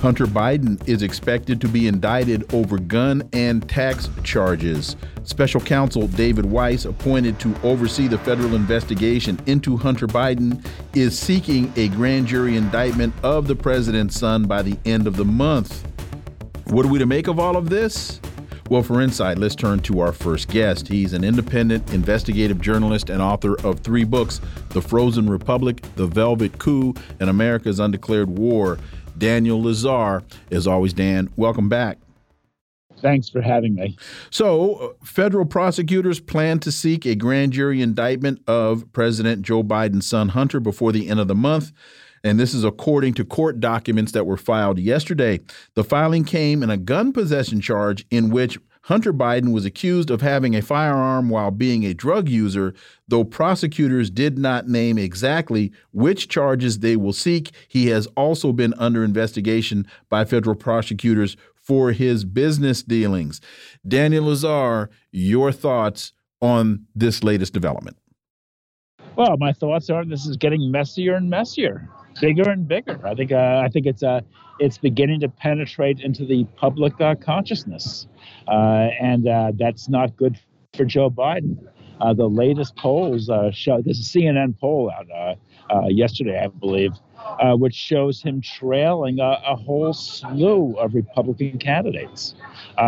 Hunter Biden is expected to be indicted over gun and tax charges. Special counsel David Weiss, appointed to oversee the federal investigation into Hunter Biden, is seeking a grand jury indictment of the president's son by the end of the month. What are we to make of all of this? Well, for insight, let's turn to our first guest. He's an independent investigative journalist and author of three books The Frozen Republic, The Velvet Coup, and America's Undeclared War. Daniel Lazare. As always, Dan, welcome back. Thanks for having me. So, uh, federal prosecutors plan to seek a grand jury indictment of President Joe Biden's son Hunter before the end of the month. And this is according to court documents that were filed yesterday. The filing came in a gun possession charge in which Hunter Biden was accused of having a firearm while being a drug user, though prosecutors did not name exactly which charges they will seek. He has also been under investigation by federal prosecutors for his business dealings. Daniel Lazare, your thoughts on this latest development? Well, my thoughts are this is getting messier and messier, bigger and bigger. I think uh, I think it's uh, it's beginning to penetrate into the public uh, consciousness. Uh, and uh, that's not good for Joe Biden. Uh, the latest polls show this is a CNN poll out yesterday, I believe, which shows him trailing a, a, whole slew of Republican candidates.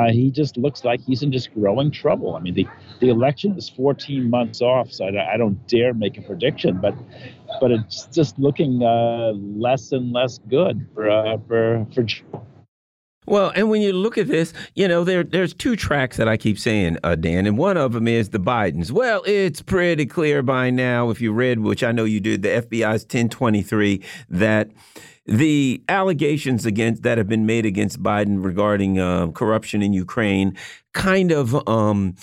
he just looks like he's in just growing trouble. I mean, the, the election is 14 months off, so I, I don't dare make a prediction, but but it's just looking uh, less and less good for uh, for for. Well, and when you look at this, you know, there there's two tracks that I keep saying, uh, Dan, and one of them is the Bidens. Well, it's pretty clear by now, if you read, which I know you did, the FBI's 1023, that the allegations against that have been made against Biden regarding uh, corruption in Ukraine kind of um,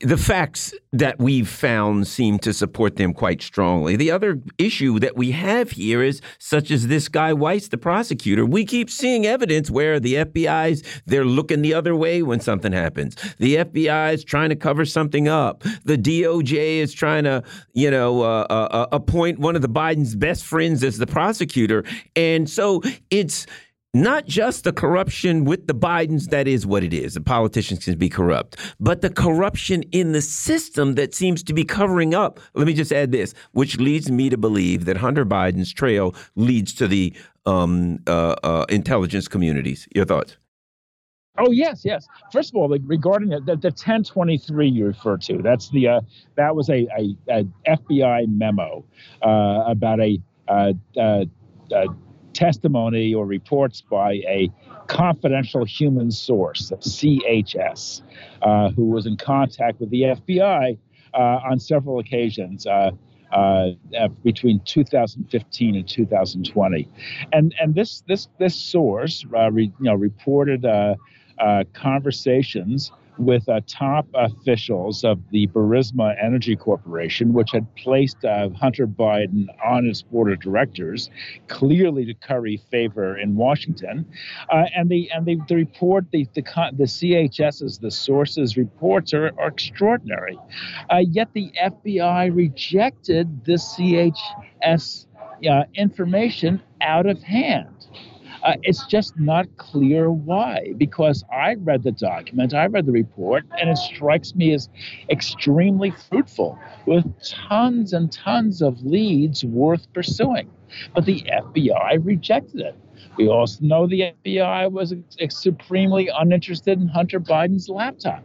the facts that we've found seem to support them quite strongly. The other issue that we have here is such as this guy Weiss, the prosecutor. We keep seeing evidence where the FBI's they're looking the other way when something happens. The FBI is trying to cover something up. The DOJ is trying to, you know, uh, uh, uh, appoint one of the Biden's best friends as the prosecutor, and so it's not just the corruption with the Bidens, that is what it is. The politicians can be corrupt, but the corruption in the system that seems to be covering up. Let me just add this, which leads me to believe that Hunter Biden's trail leads to the um, uh, uh, intelligence communities. Your thoughts? Oh yes, yes. First of all, like, regarding the, the, the 1023 you refer to, that's the uh, that was a, a, a FBI memo uh, about a uh, uh, testimony or reports by a confidential human source, CHS, uh, who was in contact with the FBI uh, on several occasions. Uh, uh, uh, between 2015 and 2020, and and this this this source, re, you know, reported conversations with uh, top officials of the Burisma Energy Corporation, which had placed uh, Hunter Biden on its board of directors, clearly to curry favor in Washington. Uh, and the and the, the report, the the, the CHS's, the sources reports are, are extraordinary. Uh, yet the FBI rejected the CHS uh, information out of hand. Uh, it's just not clear why, because I read the document, I read the report, and it strikes me as extremely fruitful with tons and tons of leads worth pursuing. But the FBI rejected it. We also know the FBI was supremely uninterested in Hunter Biden's laptop.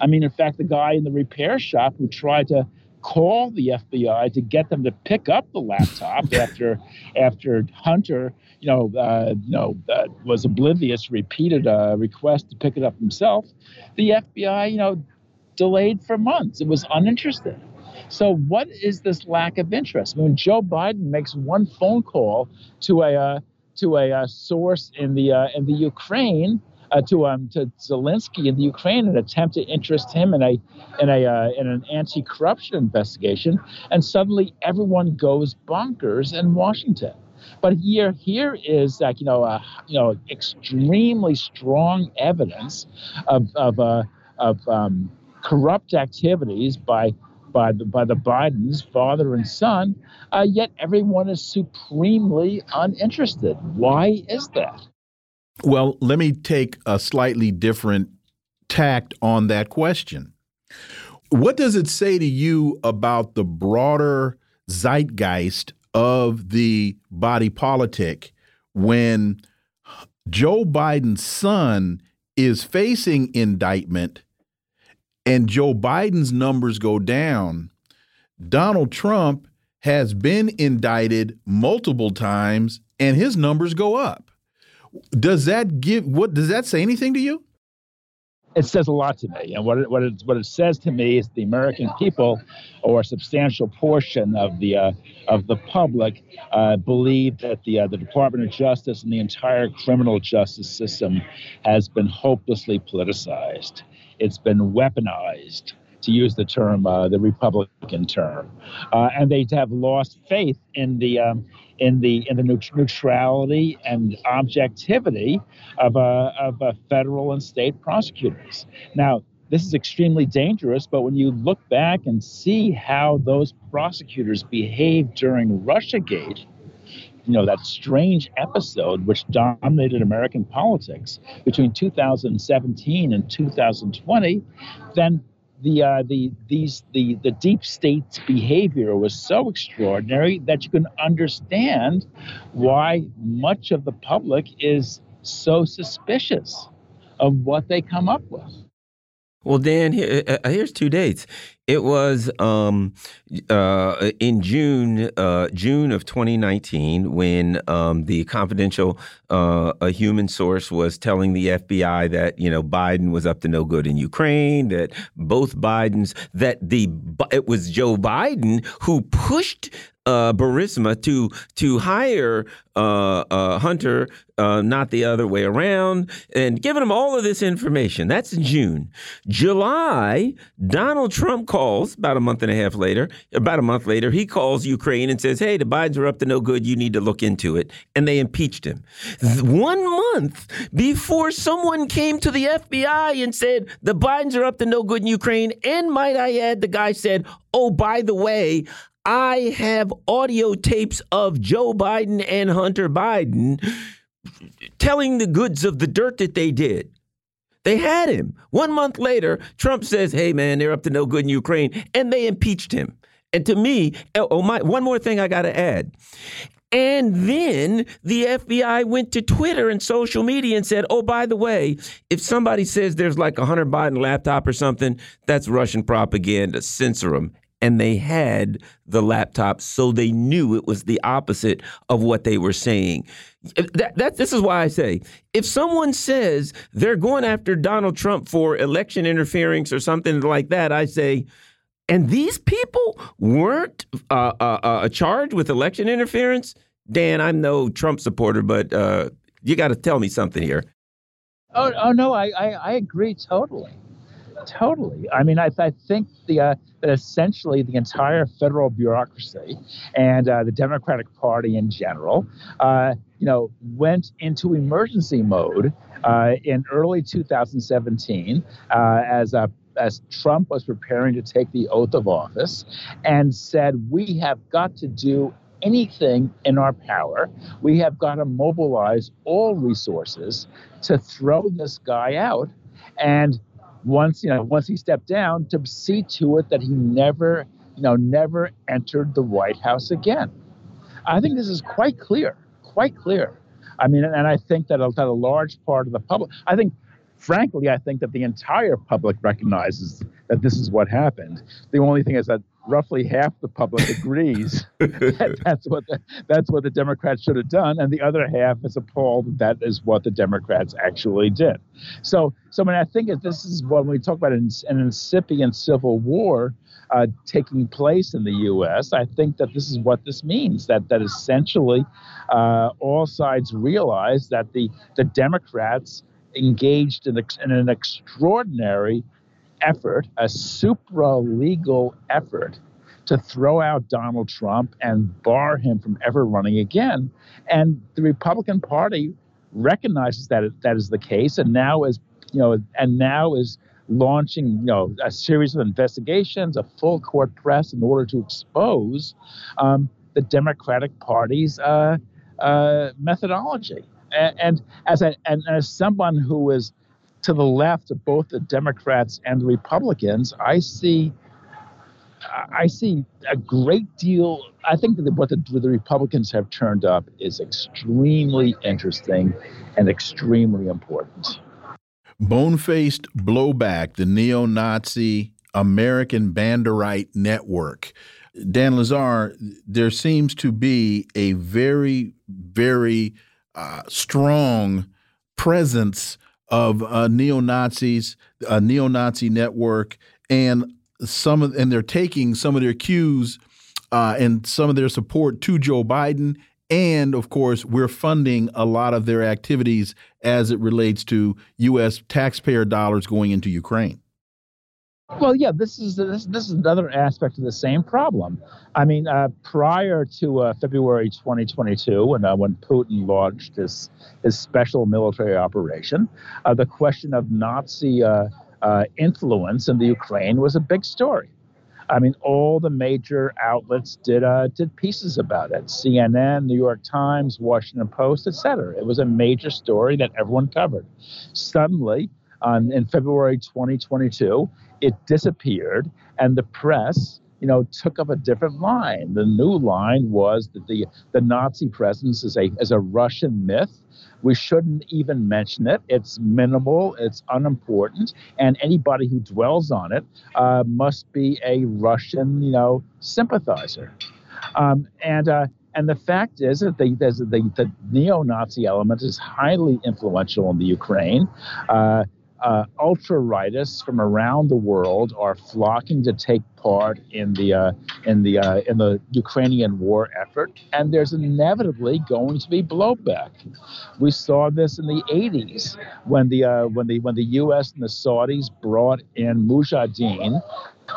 I mean, in fact, the guy in the repair shop who tried to call the FBI to get them to pick up the laptop after after Hunter you know, uh, you know, uh, was oblivious, repeated a request to pick it up himself, the FBI, you know, delayed for months. It was uninterested. So, what is this lack of interest? When Joe Biden makes one phone call to a uh, to a, a, source in the uh, in the Ukraine uh, to um to Zelensky in the Ukraine and attempt to interest him in a in a uh, in an anti-corruption investigation, and suddenly everyone goes bonkers in Washington. But here here is like you know uh, you know extremely strong evidence of of uh, of um, corrupt activities by by the by the Bidens, father and son, uh, yet everyone is supremely uninterested. Why is that? Well, let me take a slightly different tact on that question. What does it say to you about the broader zeitgeist of the body politic when Joe Biden's son is facing indictment and Joe Biden's numbers go down? Donald Trump has been indicted multiple times and his numbers go up. Does that give what does that say anything to you? It says a lot to me, and what it, what it, what it says to me is the American people, or a substantial portion of the uh, of the public, uh, believe that the uh, the Department of Justice and the entire criminal justice system has been hopelessly politicized. It's been weaponized to use the term, uh, the Republican term, uh, and they have lost faith in the um, in the in the neutrality and objectivity of uh, of uh, federal and state prosecutors. Now, this is extremely dangerous, but when you look back and see how those prosecutors behaved during RussiaGate, you know that strange episode which dominated American politics between 2017 and 2020, then the uh, the these the the deep state's behavior was so extraordinary that you can understand why much of the public is so suspicious of what they come up with. Well, Dan, uh, uh, here's two dates. It was um, uh, in June, uh, June of 2019, when um, the confidential, uh, a human source was telling the FBI that you know Biden was up to no good in Ukraine. That both Bidens, that the it was Joe Biden who pushed uh, Burisma to to hire uh, uh, Hunter, uh, not the other way around, and giving him all of this information. That's in June. July, Donald Trump calls about a month and a half later. About a month later, he calls Ukraine and says, "Hey, the Bidens are up to no good. You need to look into it." And they impeached him. One month before someone came to the FBI and said the Bidens are up to no good in Ukraine, and might I add, the guy said, "Oh, by the way." I have audio tapes of Joe Biden and Hunter Biden telling the goods of the dirt that they did. They had him. One month later, Trump says, hey, man, they're up to no good in Ukraine, and they impeached him. And to me, oh, oh my, one more thing I got to add. And then the FBI went to Twitter and social media and said, oh, by the way, if somebody says there's like a Hunter Biden laptop or something, that's Russian propaganda. Censor them and they had the laptop, so they knew it was the opposite of what they were saying. That, that, this is why I say if someone says they're going after Donald Trump for election interference or something like that, I say, and these people weren't uh, uh, uh, charged with election interference. Dan, I'm no Trump supporter, but uh, you got to tell me something here. Oh, oh no, I, I, I agree totally. Totally. I mean, I, I think the uh, that essentially the entire federal bureaucracy and uh, the Democratic Party in general, uh, you know, went into emergency mode uh, in early 2017 uh, as a as Trump was preparing to take the oath of office and said, We have got to do anything in our power. We have got to mobilize all resources to throw this guy out. And once you know once he stepped down to see to it that he never you know never entered the White House again. I think this is quite clear, quite clear. I mean, and I think that a, that a large part of the public, I think, frankly, I think that the entire public recognizes that this is what happened. The only thing is that roughly half the public agrees that that's what the, that's what the Democrats should have done, and the other half is appalled that that is what the Democrats actually did. So, so I mean, I think that this is when we talk about an, an incipient civil war uh, taking place in the U.S. I think that this is what this means. That that essentially uh, all sides realize that the the Democrats engaged in, in an extraordinary effort, a supra legal effort to throw out Donald Trump and bar him from ever running again. And the Republican Party recognizes that that is the case, and now is you know, and now is launching you know a series of investigations, a full court press in order to expose um, the Democratic Party's uh, uh, methodology. And, and as a, and as someone who is to the left of both the Democrats and the Republicans, I see I see a great deal. I think that what the, the, Republicans have turned up is extremely interesting and extremely important. Bone faced blowback, the neo Nazi American Banderite Network. Dan Lazare, there seems to be a very, very uh, strong presence of uh, neo Nazis, a neo Nazi network, and some of and they're taking some of their cues uh, and some of their support to Joe Biden. And of course, we're funding a lot of their activities as it relates to U.S. taxpayer dollars going into Ukraine. Well, yeah, this is this, this is another aspect of the same problem. I mean, uh, prior to uh, February 2022, when uh, when Putin launched his his special military operation, uh, the question of Nazi uh, uh, influence in the Ukraine was a big story. I mean, all the major outlets did did pieces about it: CNN, New York Times, Washington Post, etc. It was a major story that everyone covered. Suddenly, on, in February 2022, it disappeared, and the press, you know, took up a different line. The new line was that the the Nazi presence is a is a Russian myth. We shouldn't even mention it. It's minimal. It's unimportant, and anybody who dwells on it uh, must be a Russian, you know, sympathizer. Um, and uh, and the fact is that the, the, the neo-Nazi element is highly influential in the Ukraine. Uh, uh, ultra rightists from around the world are flocking to take part in the uh, in the uh, in the Ukrainian war effort, and there's inevitably going to be blowback. We saw this in the 80s when the uh, when the when the U.S. and the Saudis brought in Mujahideen.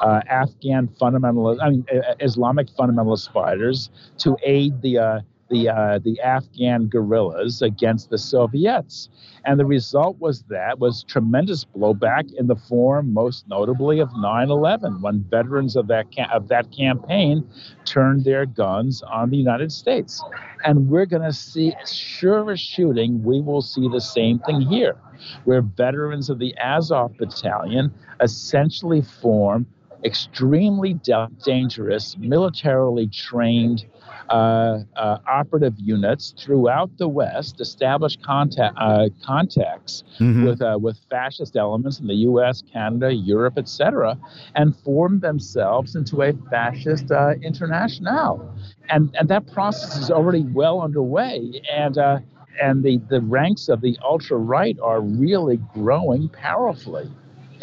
Uh, Afghan fundamentalist, I mean, Islamic fundamentalist fighters to aid the uh, the uh, the Afghan guerrillas against the Soviets, and the result was that was tremendous blowback in the form, most notably, of 9/11, when veterans of that of that campaign turned their guns on the United States, and we're going to see, sure as shooting, we will see the same thing here, where veterans of the Azov Battalion essentially form extremely dangerous, militarily trained uh, uh, operative units throughout the West establish contact, uh, contacts mm-hmm. with uh, with fascist elements in the U.S., Canada, Europe, etc., and form themselves into a fascist uh, international. And and that process is already well underway. And uh, and the, the ranks of the ultra right are really growing powerfully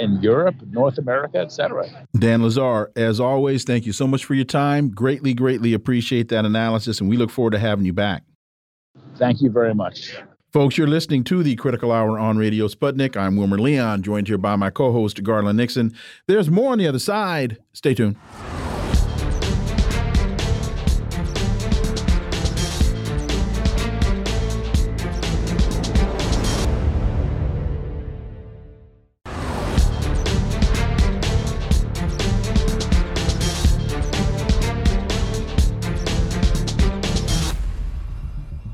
in Europe, North America, etc. Dan Lazare, as always, thank you so much for your time. Greatly, greatly appreciate that analysis, and we look forward to having you back. Thank you very much. Folks, you're listening to the Critical Hour on Radio Sputnik. I'm Wilmer Leon, joined here by my co host, Garland Nixon. There's more on the other side. Stay tuned.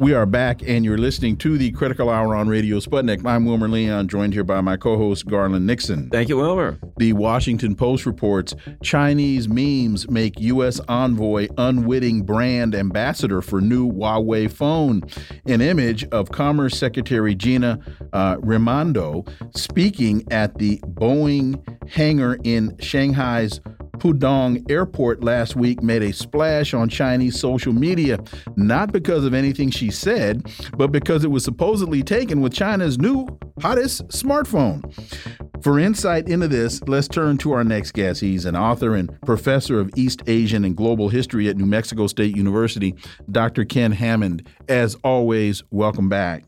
We are back, and you're listening to the Critical Hour on Radio Sputnik. I'm Wilmer Leon, joined here by my co host, Garland Nixon. Thank you, Wilmer. The Washington Post reports Chinese memes make U.S. envoy unwitting brand ambassador for new Huawei phone. An image of Commerce Secretary Gina uh, Raimondo speaking at the Boeing hangar in Shanghai's Pudong Airport last week made a splash on Chinese social media, not because of anything she said, but because it was supposedly taken with China's new hottest smartphone. For insight into this, let's turn to our next guest. He's an author and professor of East Asian and Global History at New Mexico State University, Dr. Ken Hammond. As always, welcome back.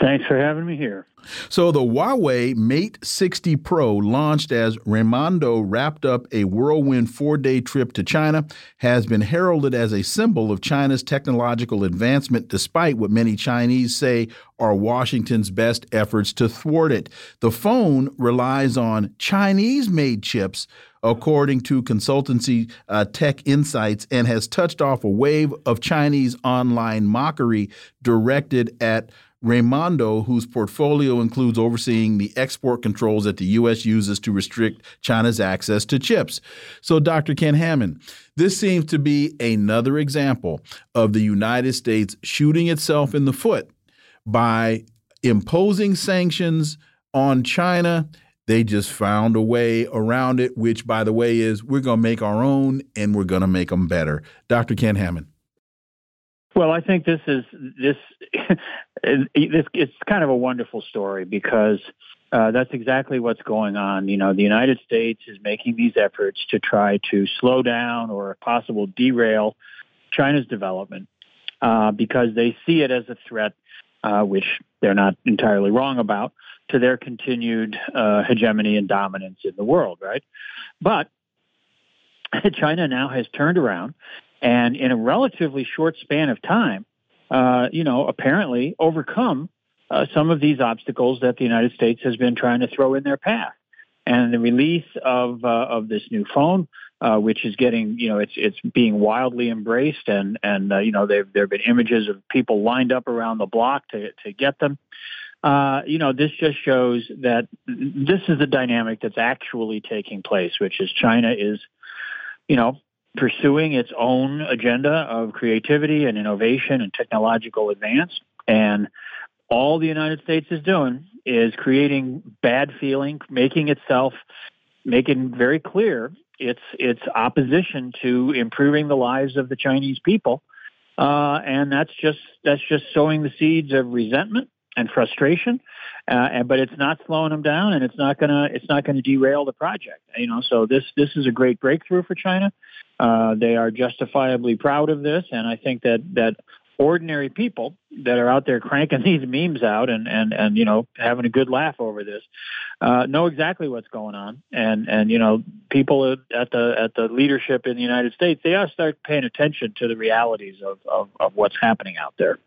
Thanks for having me here. So the Huawei Mate 60 Pro launched as Raimondo wrapped up a whirlwind four-day trip to China has been heralded as a symbol of China's technological advancement despite what many Chinese say are Washington's best efforts to thwart it. The phone relies on Chinese-made chips according to consultancy uh, Tech Insights, and has touched off a wave of Chinese online mockery directed at Raimondo, whose portfolio includes overseeing the export controls that the U.S. uses to restrict China's access to chips. So, Dr. Ken Hammond, this seems to be another example of the United States shooting itself in the foot by imposing sanctions on China. They just found a way around it, which, by the way, is we're going to make our own and we're going to make them better. Dr. Ken Hammond. Well, I think this is this this it's kind of a wonderful story because uh, that's exactly what's going on. You know, the United States is making these efforts to try to slow down or, possible, derail China's development uh, because they see it as a threat, uh, which they're not entirely wrong about, to their continued uh, hegemony and dominance in the world. Right, but China now has turned around and in a relatively short span of time, uh, you know, apparently overcome uh, some of these obstacles that the United States has been trying to throw in their path. And the release of uh, of this new phone, uh, which is getting, you know, it's it's being wildly embraced, and and uh, you know, there there have been images of people lined up around the block to to get them. Uh, you know, this just shows that this is the dynamic that's actually taking place, which is China is, you know, pursuing its own agenda of creativity and innovation and technological advance. And all the United States is doing is creating bad feeling, making itself, making very clear its its opposition to improving the lives of the Chinese people, uh, and that's just that's just sowing the seeds of resentment and frustration. Uh, and, but it's not slowing them down, and it's not gonna it's not gonna derail the project. You know, so this this is a great breakthrough for China. Uh, they are justifiably proud of this, and I think that that ordinary people that are out there cranking these memes out and and and you know having a good laugh over this uh, know exactly what's going on and and you know people at the at the leadership in the United States they ought to start paying attention to the realities of of, of what's happening out there.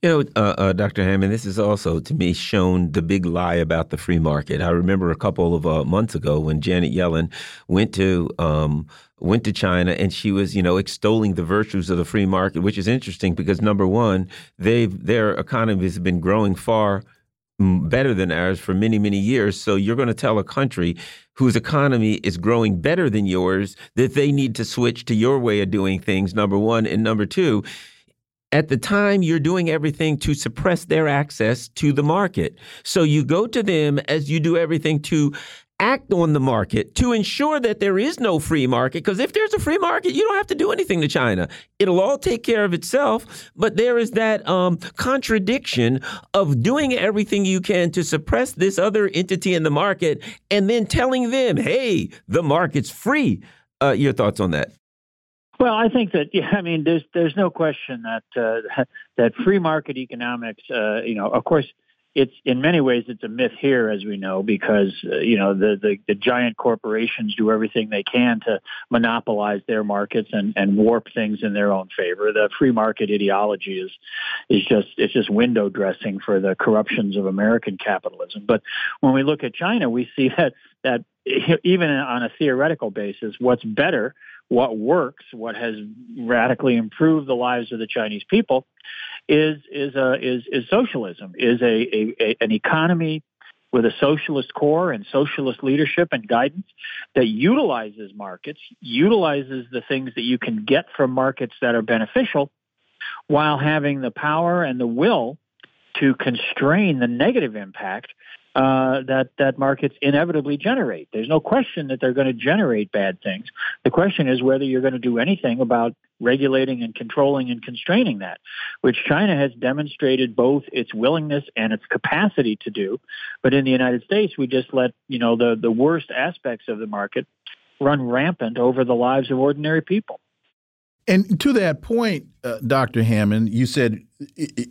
You know, uh, uh, Dr. Hammond, this has also, to me, shown the big lie about the free market. I remember a couple of uh, months ago when Janet Yellen went to um, went to China and she was, you know, extolling the virtues of the free market, which is interesting because number one, they've their economy has been growing far better than ours for many, many years. So you're going to tell a country whose economy is growing better than yours that they need to switch to your way of doing things, number one. And number two, at the time you're doing everything to suppress their access to the market. So you go to them as you do everything to act on the market to ensure that there is no free market. Because if there's a free market, you don't have to do anything to China. It'll all take care of itself. But there is that um, contradiction of doing everything you can to suppress this other entity in the market and then telling them, hey, the market's free. Uh, your thoughts on that? Well, I think that yeah, I mean, there's there's no question that uh, that free market economics, uh, you know, of course, it's in many ways it's a myth here, as we know, because uh, you know the, the, the giant corporations do everything they can to monopolize their markets and and warp things in their own favor. The free market ideology is is just it's just window dressing for the corruptions of American capitalism. But when we look at China, we see that that even on a theoretical basis, what's better what works, what has radically improved the lives of the Chinese people, is is a is is socialism, is a, a, a an economy with a socialist core and socialist leadership and guidance that utilizes markets, utilizes the things that you can get from markets that are beneficial, while having the power and the will to constrain the negative impact uh, that that markets inevitably generate. There's no question that they're going to generate bad things. The question is whether you're going to do anything about regulating and controlling and constraining that, which China has demonstrated both its willingness and its capacity to do. But in the United States, we just let you know the the worst aspects of the market run rampant over the lives of ordinary people. And to that point, uh, Dr. Hammond, you said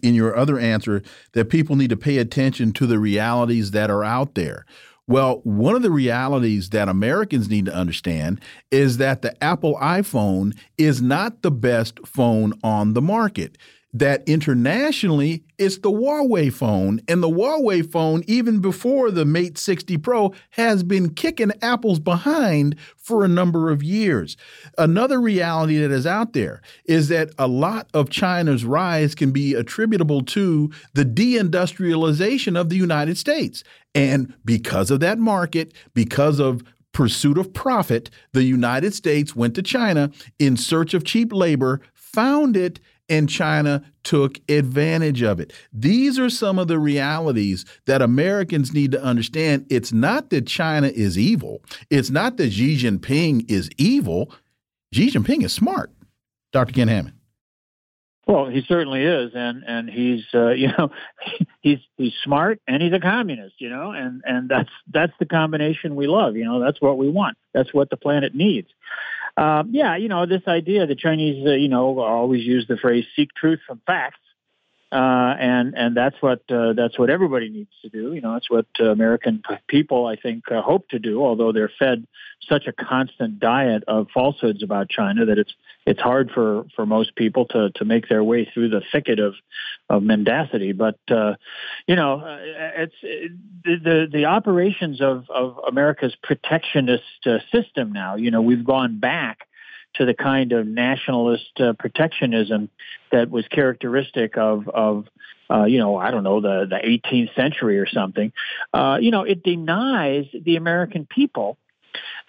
in your other answer that people need to pay attention to the realities that are out there. Well, one of the realities that Americans need to understand is that the Apple iPhone is not the best phone on the market that internationally it's the Huawei phone. And the Huawei phone, even before the Mate 60 Pro, has been kicking Apple's behind for a number of years. Another reality that is out there is that a lot of China's rise can be attributable to the deindustrialization of the United States. And because of that market, because of pursuit of profit, the United States went to China in search of cheap labor, found it, and China took advantage of it. These are some of the realities that Americans need to understand. It's not that China is evil, it's not that Xi Jinping is evil. Xi Jinping is smart. Dr. Ken Hammond. Well, he certainly is, and and he's uh, you know he's he's smart and he's a communist, you know, and and that's that's the combination we love, you know, that's what we want, that's what the planet needs. Um, yeah, you know, this idea the Chinese, uh, you know, always use the phrase "seek truth from facts," uh, and and that's what uh, that's what everybody needs to do. You know, that's what uh, American people, I think, uh, hope to do. Although they're fed such a constant diet of falsehoods about China that it's it's hard for, for most people to, to make their way through the thicket of of mendacity. But uh, you know, uh, it's it, the the operations of of America's protectionist system now. You know, we've gone back to the kind of nationalist uh, protectionism that was characteristic of of uh, you know I don't know the the 18th century or something. Uh, you know, it denies the American people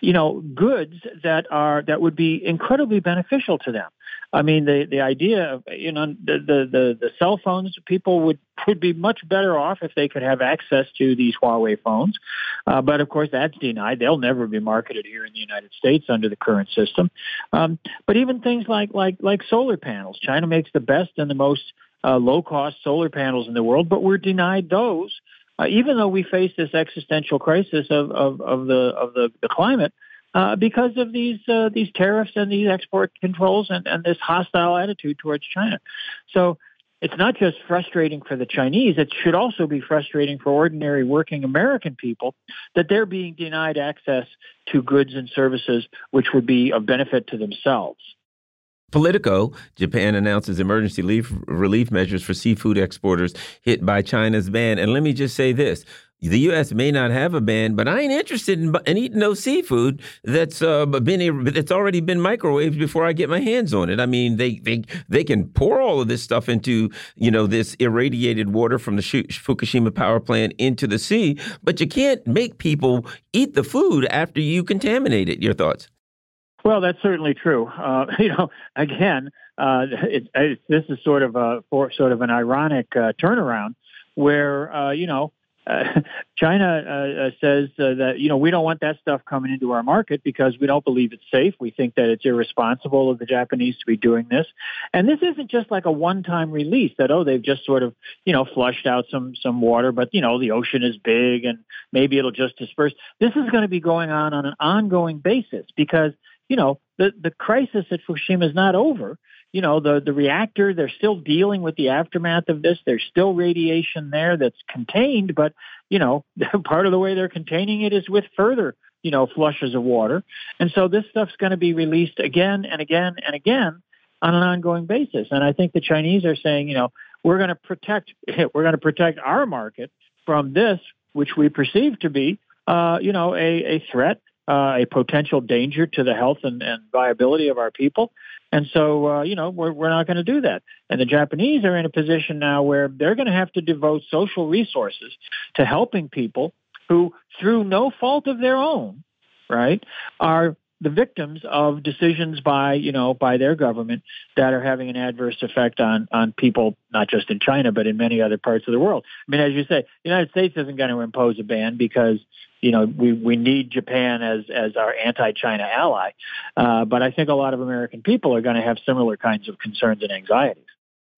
you know goods that are that would be incredibly beneficial to them. I mean, the the idea of you know the the the, the cell phones people would would be much better off if they could have access to these Huawei phones, uh, but of course that's denied. They'll never be marketed here in the United States under the current system. Um, but even things like like like solar panels, China makes the best and the most uh, low cost solar panels in the world, but we're denied those. Uh, even though we face this existential crisis of, of, of the of the, the climate, uh, because of these uh, these tariffs and these export controls and, and this hostile attitude towards China. So it's not just frustrating for the Chinese, it should also be frustrating for ordinary working American people that they're being denied access to goods and services which would be of benefit to themselves. Politico, Japan announces emergency relief measures for seafood exporters hit by China's ban. And let me just say this the U.S. may not have a ban, but I ain't interested in, in eating no seafood that's uh, been that's already been microwaved before I get my hands on it. I mean, they they they can pour all of this stuff into you know this irradiated water from the Fukushima power plant into the sea, but you can't make people eat the food after you contaminate it. Your thoughts? Well, that's certainly true. Uh, you know, again, uh, it, it, this is sort of a for, sort of an ironic uh, turnaround where uh, you know uh, China uh, says that you know we don't want that stuff coming into our market because we don't believe it's safe. We think that it's irresponsible of the Japanese to be doing this, and this isn't just like a one-time release that oh they've just sort of you know flushed out some some water, but you know the ocean is big and maybe it'll just disperse. This is going to be going on on an ongoing basis because you know the the crisis at Fukushima is not over. You know the the reactor they're still dealing with the aftermath of this. There's still radiation there that's contained but you know part of the way they're containing it is with further you know flushes of water. And so this stuff's going to be released again and again and again on an ongoing basis. And i think the chinese are saying you know we're going to protect we're going to protect our market from this which we perceive to be uh, you know a, a threat uh, a potential danger to the health and, and viability of our people. And so, uh, you know, we're, we're not going to do that. And the Japanese are in a position now where they're going to have to devote social resources to helping people who, through no fault of their own, right, are the victims of decisions by you know by their government that are having an adverse effect on on people not just in China but in many other parts of the world. I mean, as you say, the United States isn't going to impose a ban because you know we we need Japan as as our anti-China ally, uh, but I think a lot of American people are going to have similar kinds of concerns and anxieties.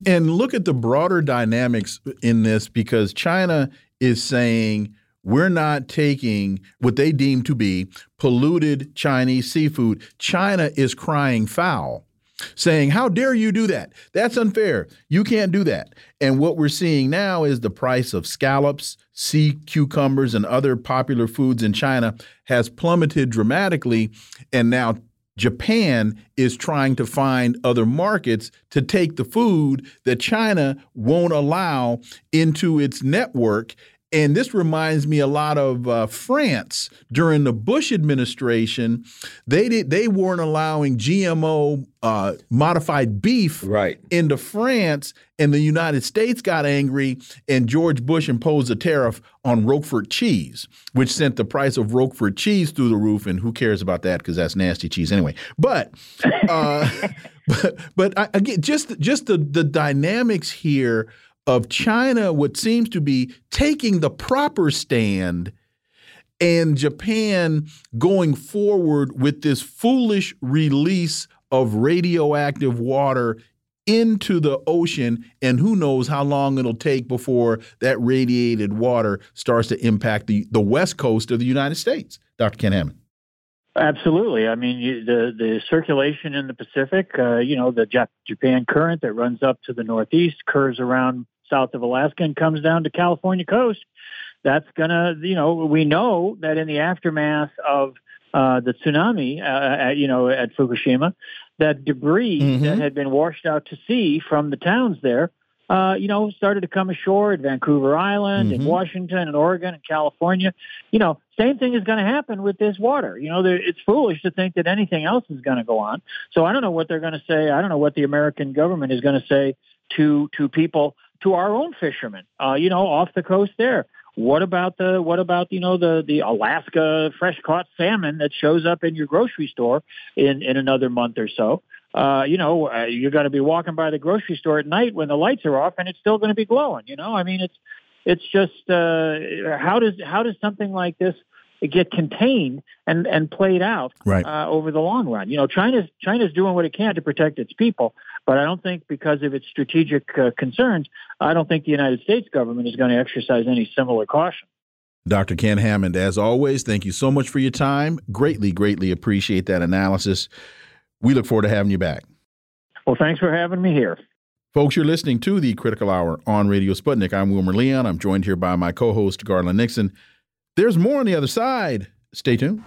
And look at the broader dynamics in this because China is saying we're not taking what they deem to be polluted Chinese seafood. China is crying foul, saying, How dare you do that? That's unfair. You can't do that. And what we're seeing now is the price of scallops, sea cucumbers, and other popular foods in China has plummeted dramatically. And now Japan is trying to find other markets to take the food that China won't allow into its network. And this reminds me a lot of uh, France during the Bush administration. They did they weren't allowing GMO uh, modified beef right. into France, and the United States got angry, and George Bush imposed a tariff on Roquefort cheese, which sent the price of Roquefort cheese through the roof. And who cares about that? Because that's nasty cheese anyway. But, uh, but, but I, again, just just the the dynamics here of China, what seems to be taking the proper stand, and Japan going forward with this foolish release of radioactive water into the ocean, and who knows how long it'll take before that radiated water starts to impact the, the west coast of the United States. Dr. Ken Hammond. Absolutely. I mean, you, the the circulation in the Pacific, uh, you know, the Jap Japan current that runs up to the northeast, curves around south of Alaska, and comes down to California coast. That's gonna, you know, we know that in the aftermath of uh, the tsunami, uh, at, you know, at Fukushima, that debris mm-hmm. that had been washed out to sea from the towns there, uh, you know, started to come ashore at Vancouver Island, mm-hmm. in Washington, and Oregon, and California. You know, same thing is going to happen with this water. You know, it's foolish to think that anything else is going to go on. So I don't know what they're going to say. I don't know what the American government is going to say to to people, to our own fishermen. Uh, you know, off the coast there. What about the what about you know the the Alaska fresh caught salmon that shows up in your grocery store in in another month or so? Uh, you know, uh, you're going to be walking by the grocery store at night when the lights are off, and it's still going to be glowing. You know, I mean, it's it's just uh, how does how does something like this get contained and and played out right. uh, over the long run? You know, China's China's doing what it can to protect its people, but I don't think because of its strategic uh, concerns, I don't think the United States government is going to exercise any similar caution. Dr. Ken Hammond, as always, thank you so much for your time. Greatly, greatly appreciate that analysis. We look forward to having you back. Well, thanks for having me here. Folks, you're listening to the Critical Hour on Radio Sputnik. I'm Wilmer Leon. I'm joined here by my co host, Garland Nixon. There's more on the other side. Stay tuned.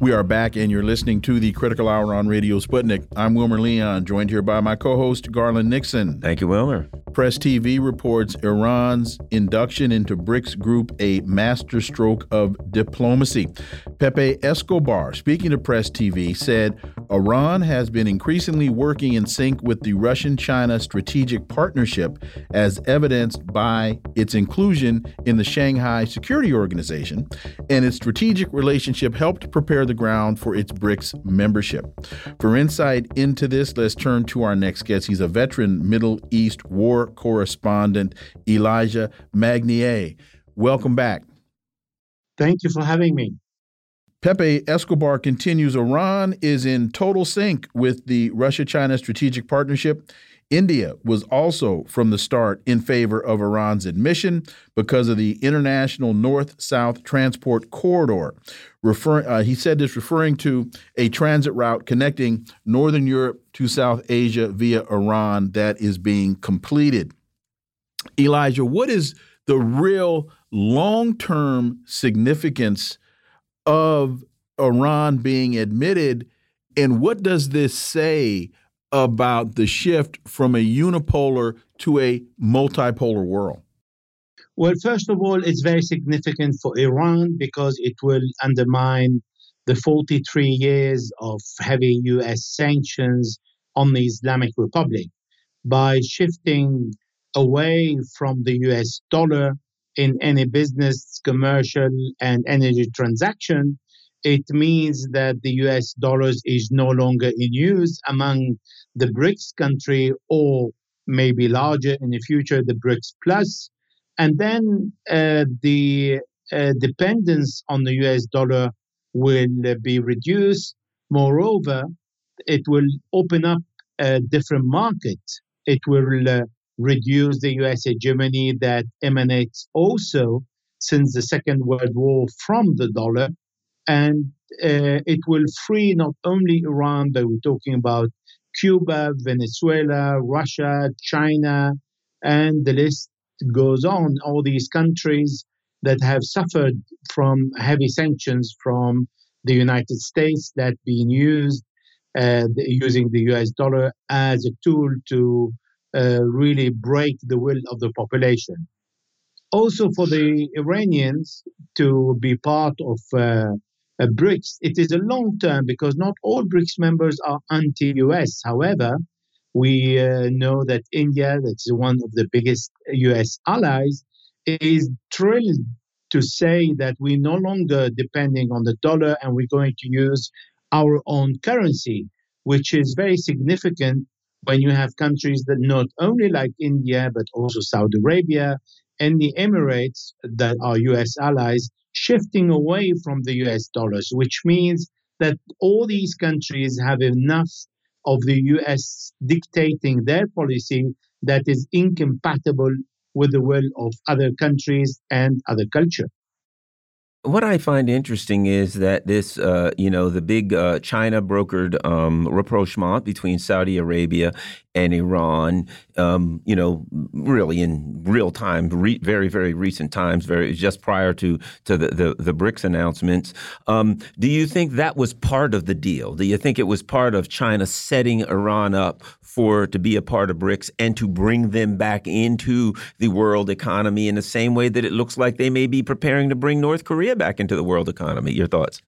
We are back, and you're listening to the Critical Hour on Radio Sputnik. I'm Wilmer Leon, joined here by my co host, Garland Nixon. Thank you, Wilmer. Press TV reports Iran's induction into BRICS Group a masterstroke of diplomacy. Pepe Escobar, speaking to Press TV, said Iran has been increasingly working in sync with the Russian China strategic partnership, as evidenced by its inclusion in the Shanghai Security Organization, and its strategic relationship helped prepare the ground for its BRICS membership. For insight into this, let's turn to our next guest. He's a veteran Middle East war correspondent, Elijah Magnier. Welcome back. Thank you for having me. Pepe Escobar continues Iran is in total sync with the Russia China strategic partnership. India was also from the start in favor of Iran's admission because of the international north south transport corridor. Refer, uh, he said this referring to a transit route connecting northern Europe to South Asia via Iran that is being completed. Elijah, what is the real long term significance of Iran being admitted. And what does this say about the shift from a unipolar to a multipolar world? Well, first of all, it's very significant for Iran because it will undermine the 43 years of heavy US sanctions on the Islamic Republic by shifting away from the US dollar in any business, commercial, and energy transaction. It means that the US dollars is no longer in use among the BRICS country or maybe larger in the future, the BRICS Plus. And then uh, the uh, dependence on the US dollar will be reduced. Moreover, it will open up a different market. It will uh, reduce the US hegemony that emanates also since the Second World War from the dollar. And uh, it will free not only Iran, but we're talking about Cuba, Venezuela, Russia, China, and the list goes on. All these countries that have suffered from heavy sanctions from the United States that being used uh, using the US dollar as a tool to uh, really break the will of the population. Also, for the Iranians to be part of uh, BRICS, it is a long term because not all BRICS members are anti US. However, we uh, know that India, that's one of the biggest US allies, is thrilled to say that we're no longer depending on the dollar and we're going to use our own currency, which is very significant when you have countries that not only like India, but also Saudi Arabia and the Emirates that are US allies shifting away from the US dollars, which means that all these countries have enough of the US dictating their policy that is incompatible with the will of other countries and other culture. What I find interesting is that this, uh, you know, the big uh, China brokered um, rapprochement between Saudi Arabia and Iran, um, you know, really in real time, re very, very recent times, very just prior to to the the, the BRICS announcements. Um, do you think that was part of the deal? Do you think it was part of China setting Iran up for to be a part of BRICS and to bring them back into the world economy in the same way that it looks like they may be preparing to bring North Korea back into the world economy. Your thoughts?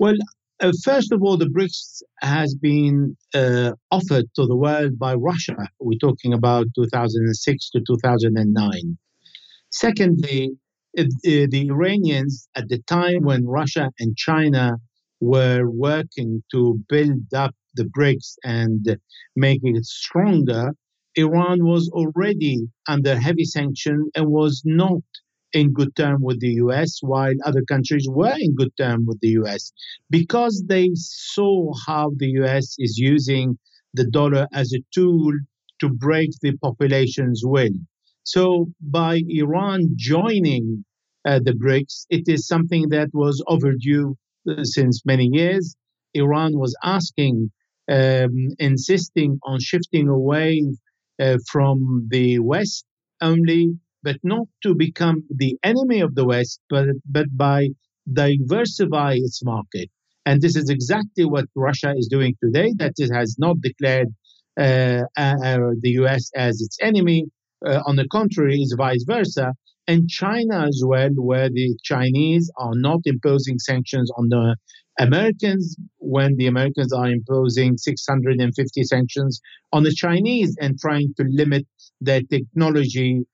Well, uh, first of all, the BRICS has been uh, offered to the world by Russia. We're talking about 2006 to 2009. Secondly, uh, the Iranians, at the time when Russia and China were working to build up the BRICS and making it stronger, Iran was already under heavy sanction and was not in good term with the US, while other countries were in good term with the US, because they saw how the US is using the dollar as a tool to break the population's will. So by Iran joining uh, the BRICS, it is something that was overdue uh, since many years. Iran was asking um, insisting on shifting away uh, from the West only, but not to become the enemy of the West, but, but by diversify its market. And this is exactly what Russia is doing today, that it has not declared uh, uh, the US as its enemy. Uh, on the contrary, is vice versa. And China as well, where the Chinese are not imposing sanctions on the Americans when the Americans are imposing 650 sanctions on the Chinese and trying to limit their technology,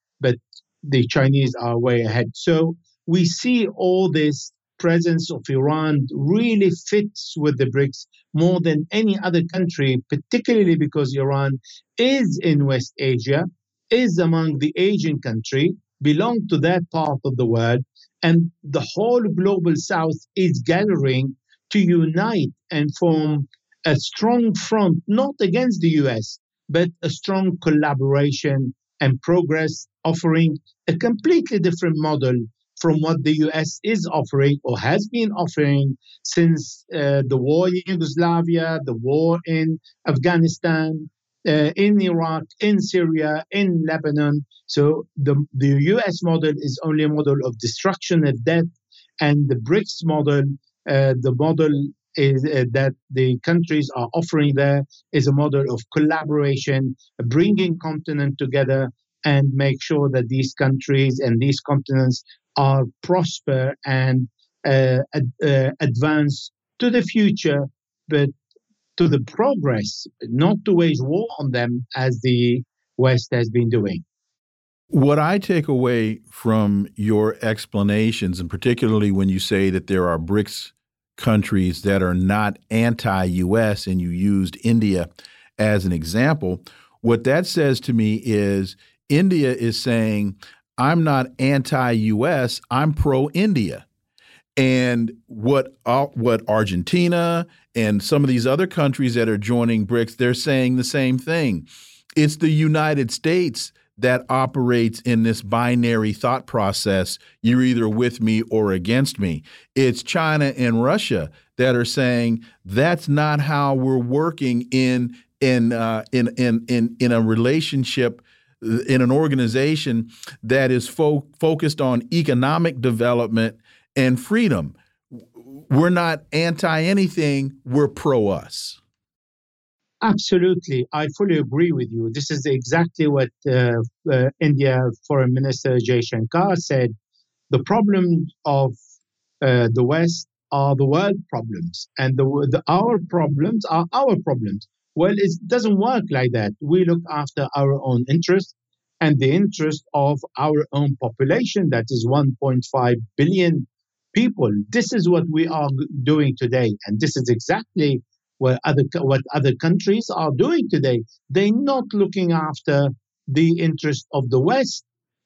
the Chinese are way ahead. So we see all this presence of Iran really fits with the BRICS more than any other country, particularly because Iran is in West Asia, is among the Asian country, belong to that part of the world, and the whole global south is gathering to unite and form a strong front, not against the US, but a strong collaboration and progress, offering a completely different model from what the US is offering or has been offering since uh, the war in Yugoslavia, the war in Afghanistan, uh, in Iraq, in Syria, in Lebanon. So the, the US model is only a model of destruction and death, and the BRICS model uh, the model is uh, that the countries are offering there is a model of collaboration, bringing continent together, and make sure that these countries and these continents are prosper and uh, uh, advance to the future, but to the progress, not to wage war on them as the West has been doing. What I take away from your explanations, and particularly when you say that there are BRICS countries that are not anti US, and you used India as an example, what that says to me is India is saying, I'm not anti US, I'm pro India. And what uh, what Argentina and some of these other countries that are joining BRICS, they're saying the same thing. It's the United States that operates in this binary thought process. You're either with me or against me. It's China and Russia that are saying that's not how we're working in in uh, in in in in a relationship in an organization that is fo focused on economic development and freedom. We're not anti anything, we're pro us. Absolutely. I fully agree with you. This is exactly what uh, uh, India Foreign Minister Jaishankar said. The problems of uh, the West are the world problems, and the, the, our problems are our problems. Well, it doesn't work like that. We look after our own interests and the interest of our own population, that is 1.5 billion people. This is what we are doing today, and this is exactly what other what other countries are doing today. They're not looking after the interest of the West.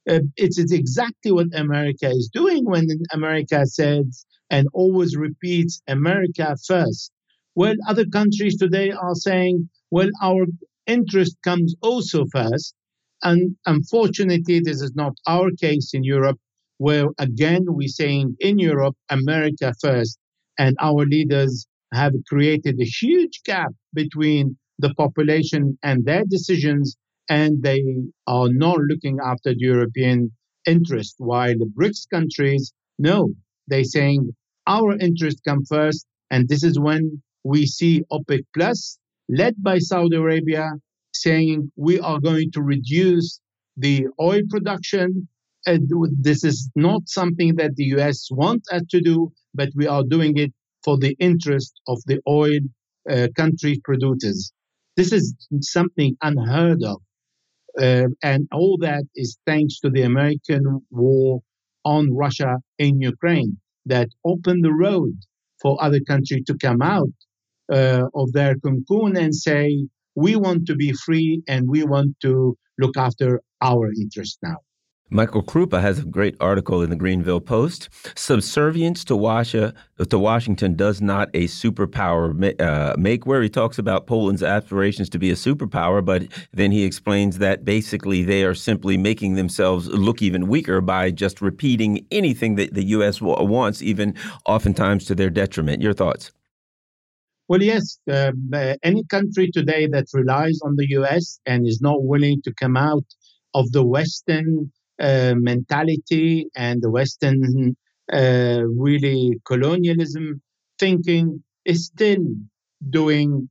Uh, it's, it's exactly what America is doing when America says and always repeats America first. Well, other countries today are saying, well, our interest comes also first. And unfortunately, this is not our case in Europe, where again we're saying in Europe, America first, and our leaders have created a huge gap between the population and their decisions, and they are not looking after the European interest. While the BRICS countries, no, they're saying our interest come first, and this is when we see OPEC Plus, led by Saudi Arabia, saying we are going to reduce the oil production. And this is not something that the US wants us to do, but we are doing it for the interest of the oil uh, country producers. This is something unheard of. Uh, and all that is thanks to the American war on Russia in Ukraine that opened the road for other countries to come out uh, of their cocoon and say, we want to be free and we want to look after our interests now. Michael Krupa has a great article in the Greanville Post. Subservience to, Washa, to Washington does not a superpower uh, make, where he talks about Poland's aspirations to be a superpower, but then he explains that basically they are simply making themselves look even weaker by just repeating anything that the U.S. wants, even oftentimes to their detriment. Your thoughts? Well, yes, um, uh, any country today that relies on the US and is not willing to come out of the Western uh, mentality and the Western uh, really colonialism thinking is still doing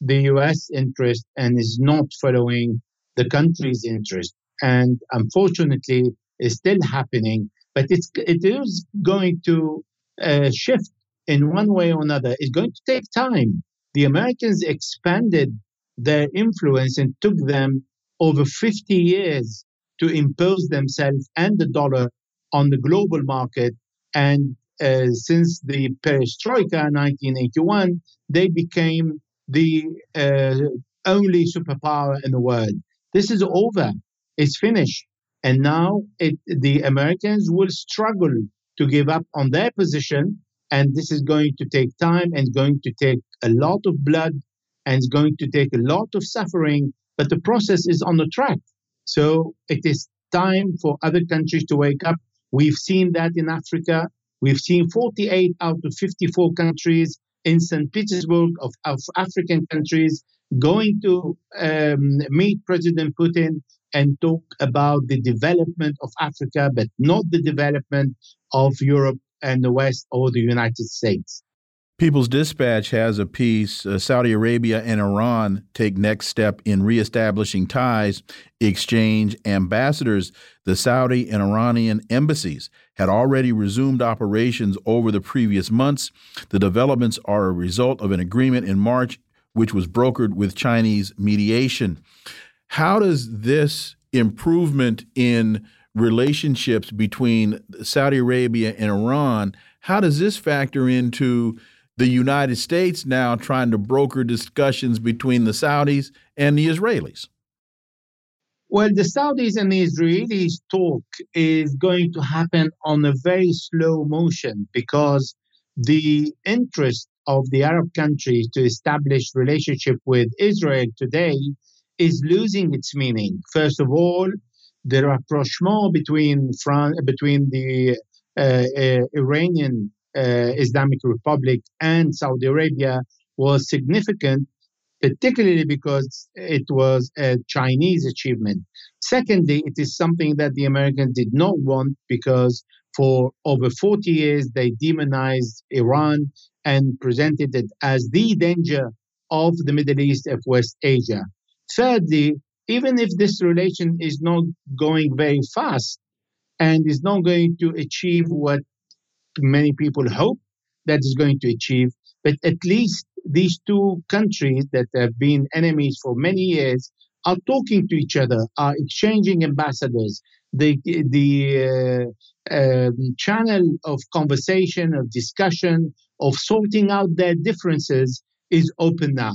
the US interest and is not following the country's interest. And unfortunately, it's still happening, but it's, it is going to uh, shift in one way or another is going to take time. The Americans expanded their influence and took them over 50 years to impose themselves and the dollar on the global market. And uh, since the perestroika in 1981, they became the uh, only superpower in the world. This is over. It's finished. And now it, the Americans will struggle to give up on their position and this is going to take time and going to take a lot of blood and it's going to take a lot of suffering, but the process is on the track. So it is time for other countries to wake up. We've seen that in Africa. We've seen 48 out of 54 countries in St. Petersburg of, of African countries going to um, meet President Putin and talk about the development of Africa, but not the development of Europe and the West or the United States. People's Dispatch has a piece uh, Saudi Arabia and Iran take next step in reestablishing ties, exchange ambassadors. The Saudi and Iranian embassies had already resumed operations over the previous months. The developments are a result of an agreement in March, which was brokered with Chinese mediation. How does this improvement in relationships between Saudi Arabia and Iran, how does this factor into the United States now trying to broker discussions between the Saudis and the Israelis? Well, the Saudis and the Israelis talk is going to happen on a very slow motion because the interest of the Arab countries to establish relationship with Israel today is losing its meaning. First of all, the rapprochement between France, between the uh, uh, Iranian uh, Islamic Republic and Saudi Arabia was significant, particularly because it was a Chinese achievement. Secondly, it is something that the Americans did not want because for over 40 years they demonized Iran and presented it as the danger of the Middle East of West Asia. Thirdly, even if this relation is not going very fast and is not going to achieve what many people hope that is going to achieve. But at least these two countries that have been enemies for many years are talking to each other, are exchanging ambassadors. The the uh, um, channel of conversation, of discussion, of sorting out their differences is open now.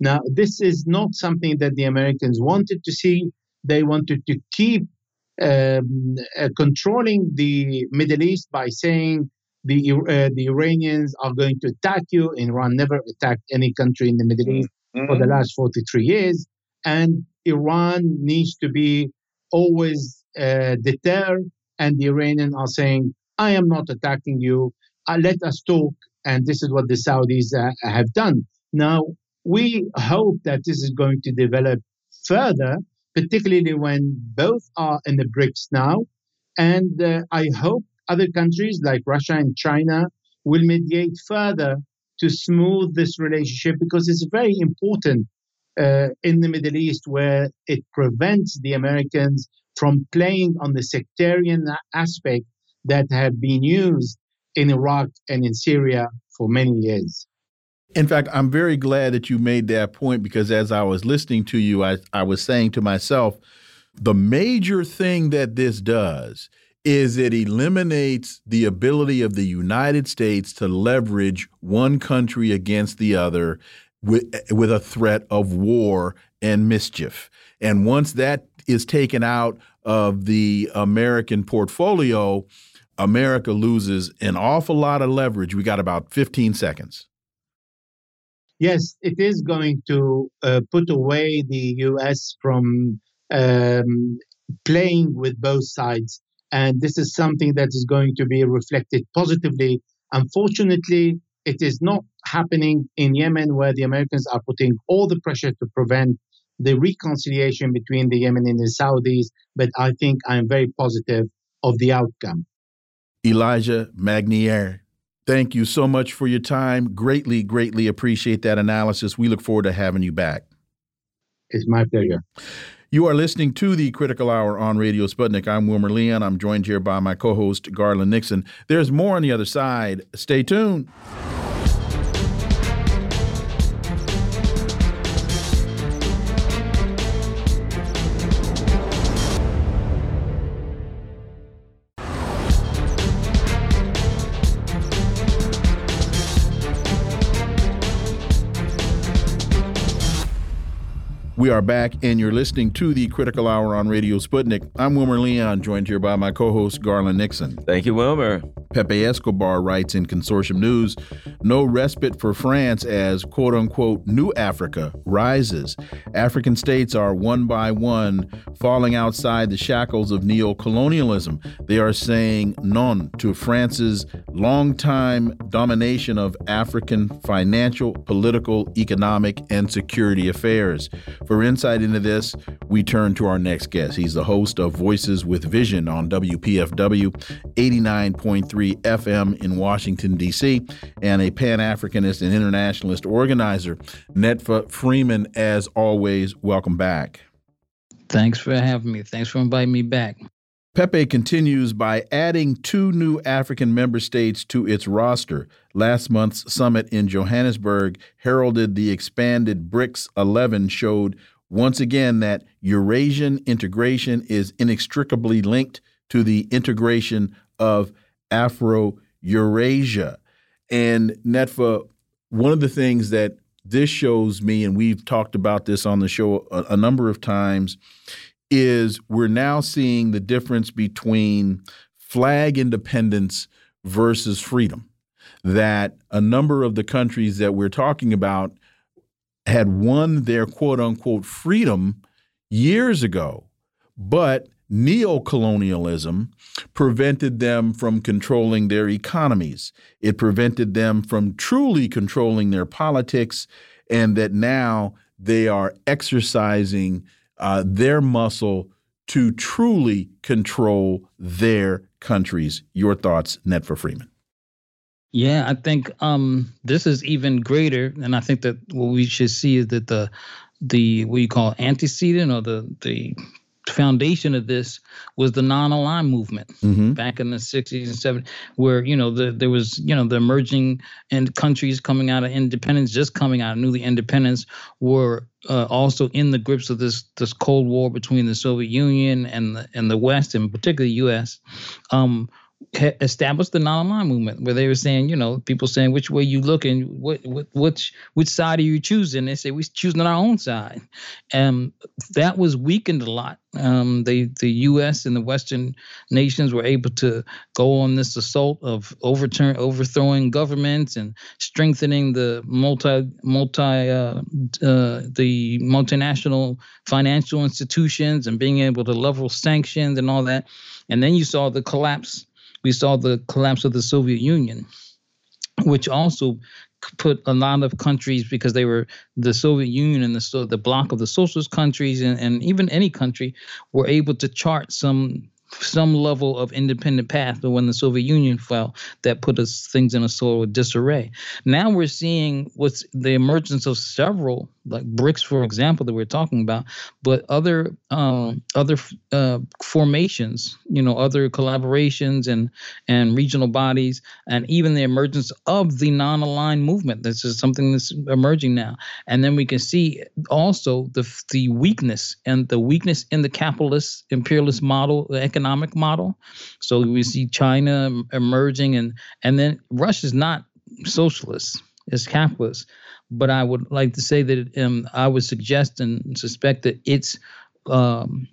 Now, this is not something that the Americans wanted to see. They wanted to keep um, uh, controlling the Middle East by saying the uh, the Iranians are going to attack you. Iran never attacked any country in the Middle East mm-hmm. for the last 43 years, and Iran needs to be always uh, deterred. And the Iranians are saying, "I am not attacking you. Uh, let us talk." And this is what the Saudis uh, have done. Now we hope that this is going to develop further particularly when both are in the BRICS now. And uh, I hope other countries like Russia and China will mediate further to smooth this relationship because it's very important uh, in the Middle East where it prevents the Americans from playing on the sectarian aspect that have been used in Iraq and in Syria for many years. In fact, I'm very glad that you made that point because as I was listening to you, I, I was saying to myself, the major thing that this does is it eliminates the ability of the United States to leverage one country against the other with, with a threat of war and mischief. And once that is taken out of the American portfolio, America loses an awful lot of leverage. We got about 15 seconds yes, it is going to uh, put away the US from um, playing with both sides. And this is something that is going to be reflected positively. Unfortunately, it is not happening in Yemen, where the Americans are putting all the pressure to prevent the reconciliation between the Yemen and the Saudis. But I think I'm very positive of the outcome. Elijah Magnier, Thank you so much for your time. Greatly, greatly appreciate that analysis. We look forward to having you back. It's my pleasure. You are listening to the Critical Hour on Radio Sputnik. I'm Wilmer Leon. I'm joined here by my co host, Garland Nixon. There's more on the other side. Stay tuned. We are back, and you're listening to the Critical Hour on Radio Sputnik. I'm Wilmer Leon, joined here by my co host, Garland Nixon. Thank you, Wilmer. Pepe Escobar writes in Consortium News no respite for France as quote unquote new Africa rises. African states are one by one falling outside the shackles of neo colonialism. They are saying non to France's long-time domination of African financial, political, economic, and security affairs. For insight into this, we turn to our next guest. He's the host of Voices with Vision on WPFW 89.3 FM in Washington, D.C., and a Pan Africanist and internationalist organizer. Netfa Freeman, as always, welcome back. Thanks for having me. Thanks for inviting me back. Pepe continues by adding two new African member states to its roster. Last month's summit in Johannesburg heralded the expanded BRICS 11, showed once again that Eurasian integration is inextricably linked to the integration of Afro Eurasia. And Netfa, one of the things that this shows me, and we've talked about this on the show a, a number of times, is we're now seeing the difference between flag independence versus freedom. That a number of the countries that we're talking about had won their quote unquote freedom years ago, but neocolonialism prevented them from controlling their economies. It prevented them from truly controlling their politics, and that now they are exercising uh, their muscle to truly control their countries. Your thoughts, Netfa Freeman? Yeah, I think um, this is even greater, and I think that what we should see is that the the what you call antecedent or the the foundation of this was the non-aligned movement mm-hmm. back in the 60s and 70s where you know the, there was you know the emerging and countries coming out of independence just coming out of newly independence were uh, also in the grips of this this cold war between the soviet union and the and the west and particularly the us um, established the non-aligned movement where they were saying, you know, people saying which way you looking, what, what which which side are you choosing? They say we're choosing our own side, and that was weakened a lot. Um, the the U.S. and the Western nations were able to go on this assault of overturn overthrowing governments and strengthening the multi multi uh, uh, the multinational financial institutions and being able to level sanctions and all that. And then you saw the collapse we saw the collapse of the Soviet Union, which also put a lot of countries because they were the Soviet Union and the so the bloc of the socialist countries and, and even any country were able to chart some some level of independent path. But when the Soviet Union fell, that put us things in a sort of disarray. Now we're seeing what's the emergence of several like BRICS, for example, that we're talking about, but other um, other uh, formations, you know, other collaborations and and regional bodies, and even the emergence of the non-aligned movement. This is something that's emerging now, and then we can see also the the weakness and the weakness in the capitalist imperialist model, the economic model. So we see China emerging, and and then Russia's not socialist; it's capitalist but I would like to say that um, I would suggest and suspect that it's um,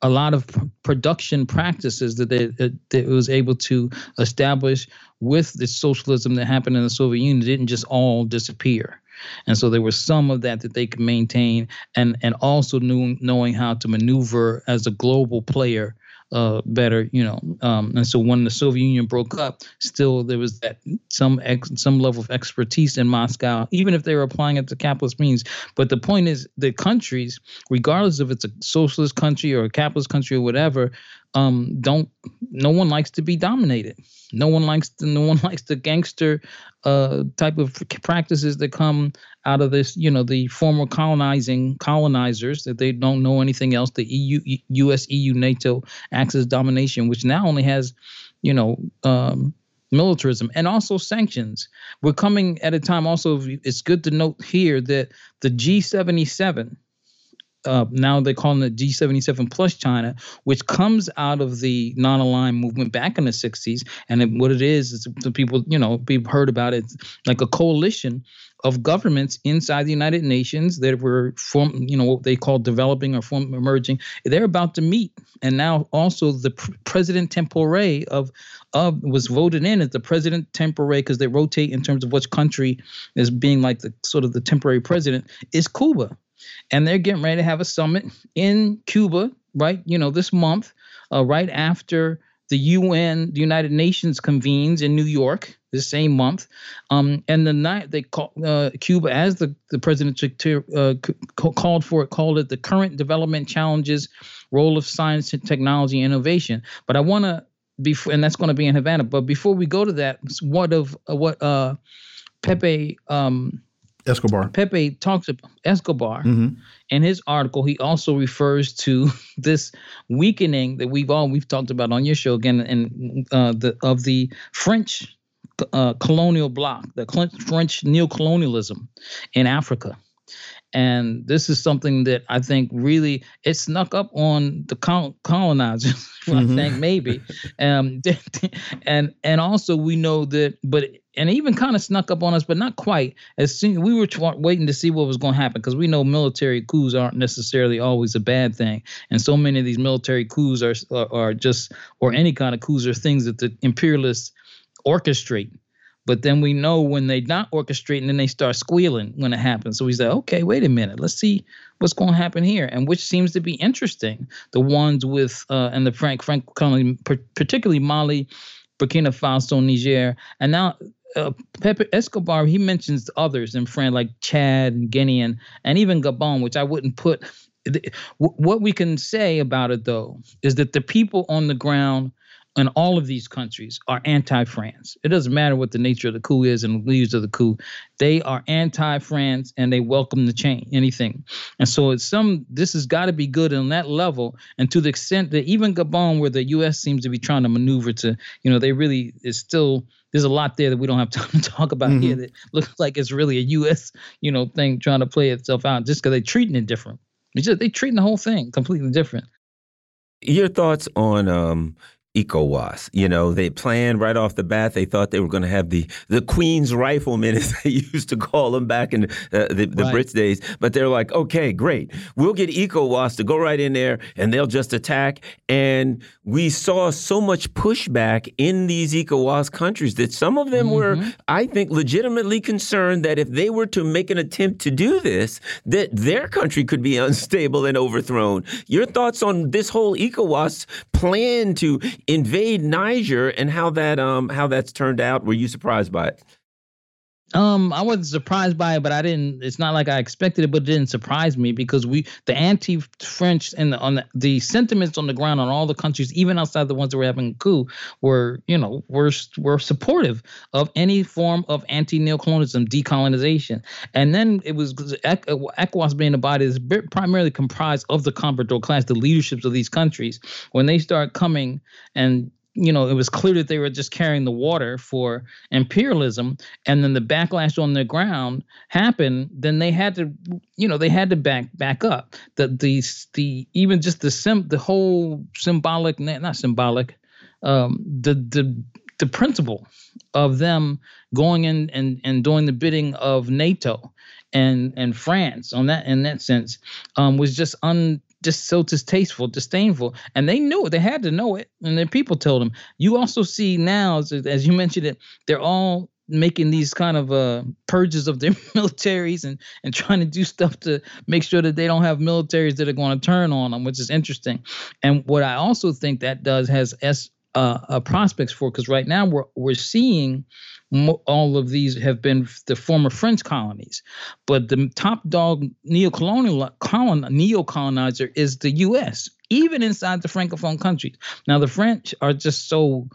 a lot of production practices that, they, that it was able to establish with the socialism that happened in the Soviet Union didn't just all disappear. And so there was some of that that they could maintain, and and also knew, knowing how to maneuver as a global player uh, better, you know. Um, and so when the Soviet Union broke up, still there was that some ex, some level of expertise in Moscow, even if they were applying it to capitalist means. But the point is, the countries, regardless if it's a socialist country or a capitalist country or whatever, um, don't. No one likes to be dominated. No one likes the, no one likes the gangster uh, type of practices that come out of this. You know, the former colonizing colonizers that they don't know anything else. The EU, U.S., EU, NATO axis domination, which now only has, you know. Um, militarism and also sanctions. We're coming at a time also it's good to note here that the G77 uh, now they're calling it G77 plus China, which comes out of the non-aligned movement back in the 60s. And it, what it is is the people, you know, we've heard about it like a coalition of governments inside the United Nations that were form, you know, what they call developing or form emerging. They're about to meet, and now also the pr- president temporary of of was voted in as the president temporary because they rotate in terms of which country is being like the sort of the temporary president is Cuba and they're getting ready to have a summit in Cuba, right? You know, this month, uh, right after the UN, the United Nations convenes in New York the same month, um, and the night they call uh, Cuba, as the the president uh, called for it, called it the current development challenges, role of science and technology innovation. But I want to before, and that's going to be in Havana. But before we go to that, what of uh, what uh, Pepe um, Escobar. Pepe talks about Escobar mm-hmm. in his article. He also refers to this weakening that we've all we've talked about on your show again, and uh, the of the French uh, colonial bloc, the French neocolonialism in Africa. And this is something that I think really it snuck up on the colonizers. mm-hmm. I think maybe, um, and and also we know that, but and even kind of snuck up on us, but not quite. As soon we were t- waiting to see what was going to happen because we know military coups aren't necessarily always a bad thing, and so many of these military coups are are, are just or any kind of coups are things that the imperialists orchestrate. But then we know when they not orchestrating, then they start squealing when it happens. So we say, okay, wait a minute, let's see what's going to happen here, and which seems to be interesting. The ones with uh, and the Frank Frank particularly Mali, Burkina Faso, Niger, and now uh, Pepe Escobar, he mentions others in France like Chad and Guinea and, and even Gabon, which I wouldn't put. What we can say about it though is that the people on the ground in all of these countries are anti-France. It doesn't matter what the nature of the coup is and the leaders of the coup. They are anti-France and they welcome the change, anything. And so it's some this has got to be good on that level. And to the extent that even Gabon, where the US seems to be trying to maneuver to, you know, they really is still there's a lot there that we don't have time to talk about mm-hmm. here that looks like it's really a US, you know, thing trying to play itself out just because they're treating it different. It's just they treating the whole thing completely different. Your thoughts on um, ECOWAS. You know, they planned right off the bat. They thought they were going to have the the Queen's riflemen, as they used to call them back in uh, the, the right. Brits days. But they're like, okay, great, we'll get ECOWAS to go right in there, and they'll just attack. And we saw so much pushback in these ECOWAS countries that some of them mm -hmm. were, mm-hmm. I think, legitimately concerned that if they were to make an attempt to do this, that their country could be unstable and overthrown. Your thoughts on this whole ECOWAS plan to invade Niger and how that um how that's turned out. Were you surprised by it? Um, I wasn't surprised by it, but I didn't. It's not like I expected it, but it didn't surprise me because we, the anti-French and the, on the, the sentiments on the ground on all the countries, even outside the ones that were having a coup, were you know were were supportive of any form of anti-neocolonialism, decolonization. And then it was ECOWAS being a body is primarily comprised of the comprador class, the leaderships of these countries. When they start coming and you know, it was clear that they were just carrying the water for imperialism, and then the backlash on the ground happened. Then they had to, you know, they had to back back up. The the the even just the sim the whole symbolic not symbolic, um, the the the principle of them going in and, and doing the bidding of NATO and and France on that in that sense um, was just un just so distasteful, disdainful, and they knew it. They had to know it, and their people told them. You also see now, as, as you mentioned it, they're all making these kind of uh, purges of their militaries and and trying to do stuff to make sure that they don't have militaries that are going to turn on them, which is interesting. And what I also think that does has s uh, uh, prospects for because right now we're we're seeing all of these have been the former French colonies, but the top dog neo-colonial colon, neo-colonizer is the U.S. Even inside the francophone countries. Now the French are just so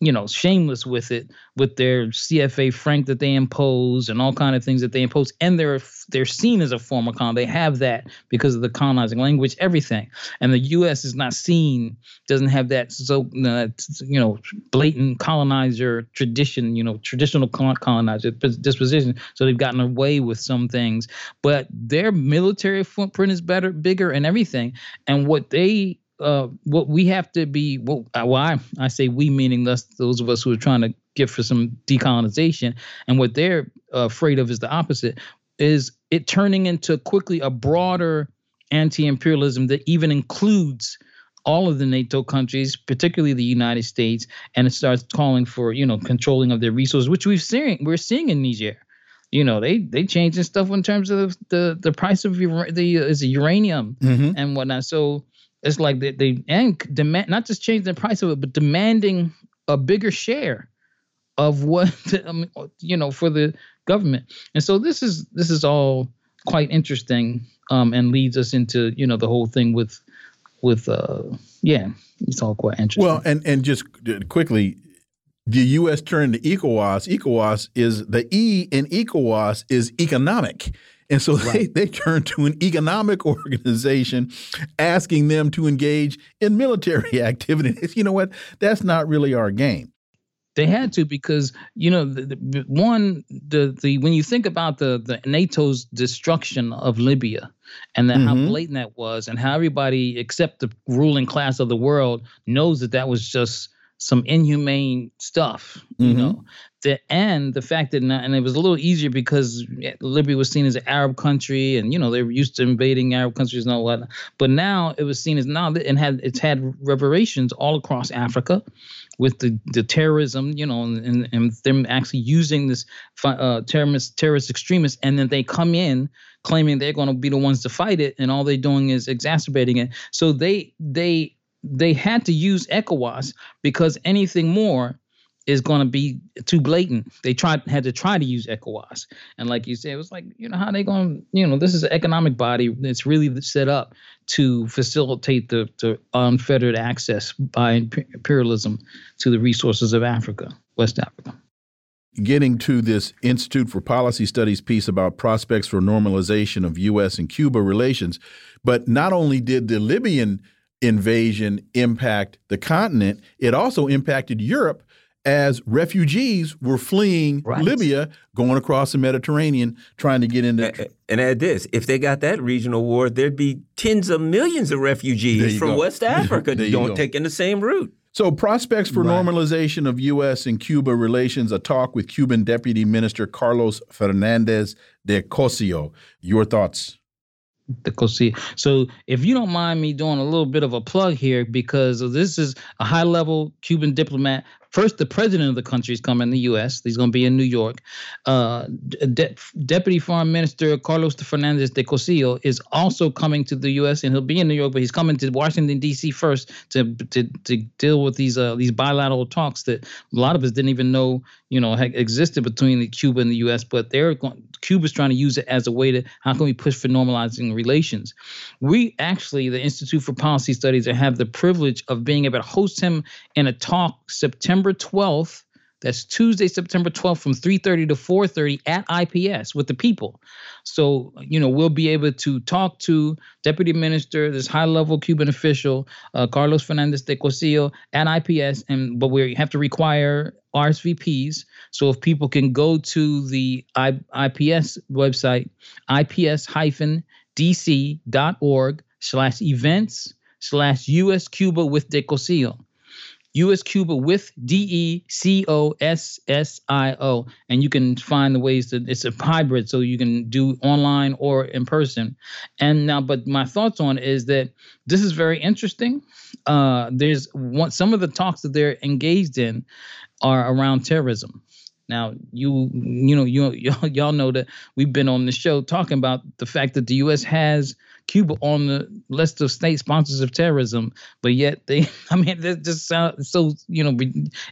you know shameless with it with their CFA franc that they impose and all kind of things that they impose. And they're they're seen as a form of colon they have that because of the colonizing language everything. And the US is not seen doesn't have that so uh, you know blatant colonizer tradition you know traditional colonizer disposition. So they've gotten away with some things. But their military footprint is better bigger and everything. And what they uh, what we have to be, well, I, I say we, meaning us those of us who are trying to get for some decolonization, and what they're uh, afraid of is the opposite, is it turning into quickly a broader anti-imperialism that even includes all of the NATO countries, particularly the United States, and it starts calling for you know controlling of their resources, which we've seen we're seeing in Niger. You know they they changing stuff in terms of the the price of the is uranium mm-hmm. and whatnot. So It's like they, they and demand not just changing the price of it, but demanding a bigger share of what you know for the government. And so this is this is all quite interesting um, and leads us into you know the whole thing with with uh, yeah, it's all quite interesting. Well, and and just quickly, the U.S. turned to ECOWAS. ECOWAS is the E in ECOWAS is economic. And so right. they, they turned to an economic organization asking them to engage in military activities. You know what? That's not really our game. They had to because you know the, the, one the the when you think about the the NATO's destruction of Libya and mm -hmm. how mm-hmm. blatant that was and how everybody except the ruling class of the world knows that that was just some inhumane stuff, you mm-hmm. know. The and the fact that not, and it was a little easier because Libya was seen as an Arab country, and you know they were used to invading Arab countries and all that. But now it was seen as now and had it's had reverberations all across Africa, with the the terrorism, you know, and and them actually using this uh, terrorist terrorist extremists, and then they come in claiming they're going to be the ones to fight it, and all they're doing is exacerbating it. So they they they had to use ECOWAS because anything more is going to be too blatant. They tried had to try to use ECOWAS, and like you said, it was like you know how they going. To, you know, this is an economic body that's really set up to facilitate the, the unfettered access by imperialism to the resources of Africa, West Africa. Getting to this Institute for Policy Studies piece about prospects for normalization of U.S. and Cuba relations, but not only did the Libyan invasion impact the continent, it also impacted Europe as refugees were fleeing right. Libya, going across the Mediterranean, trying to get into. And add this: if they got that regional war, there'd be tens of millions of refugees from go. West Africa don't taking the same route. So, prospects for right. normalization of U.S. and Cuba relations, a talk with Cuban Deputy Minister Carlos Fernandez de Cosio. Your thoughts? the COSI. So if you don't mind me doing a little bit of a plug here, because this is a high level Cuban diplomat First, the president of the country is coming, to the U.S. He's going to be in New York. Uh, De- Deputy Foreign Minister Carlos Fernandez de Cosio is also coming to the U.S. and he'll be in New York, but he's coming to Washington D.C. first to to, to deal with these uh, these bilateral talks that a lot of us didn't even know you know existed between Cuba and the U.S. But they're going, Cuba's trying to use it as a way to how can we push for normalizing relations. We actually, the Institute for Policy Studies, have the privilege of being able to host him in a talk September. September 12th. That's Tuesday, September 12th from 3:30 to 4:30 at IPS with the people. So, you know, we'll be able to talk to Deputy Minister, this high-level Cuban official, uh, Carlos Fernandez de Cosio at IPS, and but we have to require RSVPs. So if people can go to the I, IPS website, ips-dc.org slash events slash US Cuba with De Cosio. US Cuba with D E C O S S I O. And you can find the ways that it's a hybrid, so you can do online or in person. And now, but my thoughts on is that this is very interesting. Uh, there's one, some of the talks that they're engaged in are around terrorism. Now, you you know you y'all know that we've been on the show talking about the fact that the U.S. has Cuba on the list of state sponsors of terrorism, but yet they, I mean, that just sounds so, you know,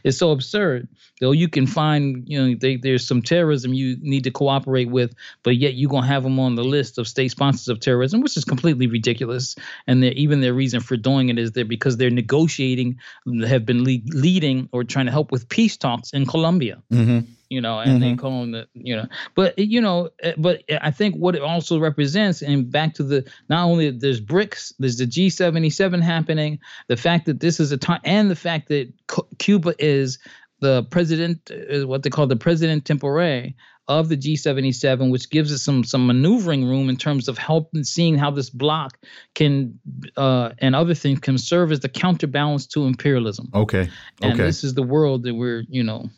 it's so absurd. Though you can find, you know, they, there's some terrorism you need to cooperate with, but yet you're gonna have them on the list of state sponsors of terrorism, which is completely ridiculous. And even their reason for doing it is that because they're negotiating, have been le- leading or trying to help with peace talks in Colombia. Mm-hmm you know, and mm-hmm. they call them the, you know, but you know, eh, but I think what it also represents, and back to the not only there's BRICS, there's the G77 happening, the fact that this is a time, and the fact that Cuba is the president, is what they call the president tempore of the G77, which gives us some some maneuvering room in terms of helping seeing how this bloc can uh, and other things can serve as the counterbalance to imperialism. Okay. Okay. This is the world that we're, you know,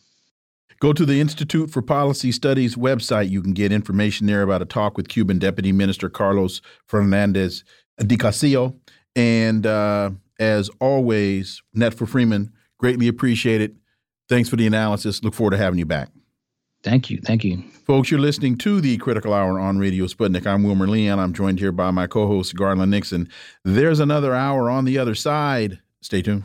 Go to the Institute for Policy Studies website. You can get information there about a talk with Cuban Deputy Minister Carlos Fernandez de Cosio. And uh, as always, Netfa Freeman, greatly appreciate it. Thanks for the analysis. Look forward to having you back. Thank you. Thank you. Folks, you're listening to the Critical Hour on Radio Sputnik. I'm Wilmer Leon. I'm joined here by my co host, Garland Nixon. There's another hour on the other side. Stay tuned.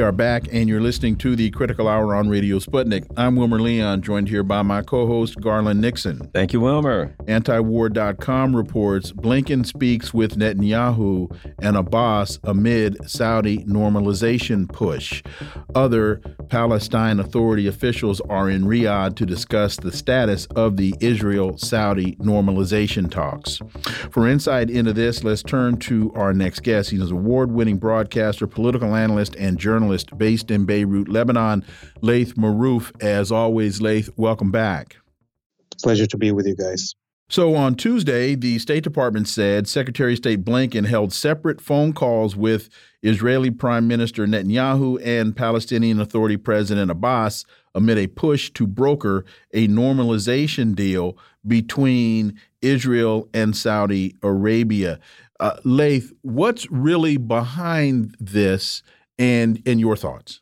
We are back, and you're listening to the Critical Hour on Radio Sputnik. I'm Wilmer Leon, joined here by my co host, Garland Nixon. Thank you, Wilmer. Antiwar.com reports Blinken speaks with Netanyahu and Abbas amid Saudi normalization push. Other Palestine Authority officials are in Riyadh to discuss the status of the Israel Saudi normalization talks. For insight into this, let's turn to our next guest. He's an award winning broadcaster, political analyst, and journalist journalist based in Beirut, Lebanon, Laith Marouf. As always, Laith, welcome back. Pleasure to be with you guys. So on Tuesday, the State Department said Secretary of State Blinken held separate phone calls with Israeli Prime Minister Netanyahu and Palestinian Authority President Abbas amid a push to broker a normalization deal between Israel and Saudi Arabia. Uh, Laith, what's really behind this and and your thoughts.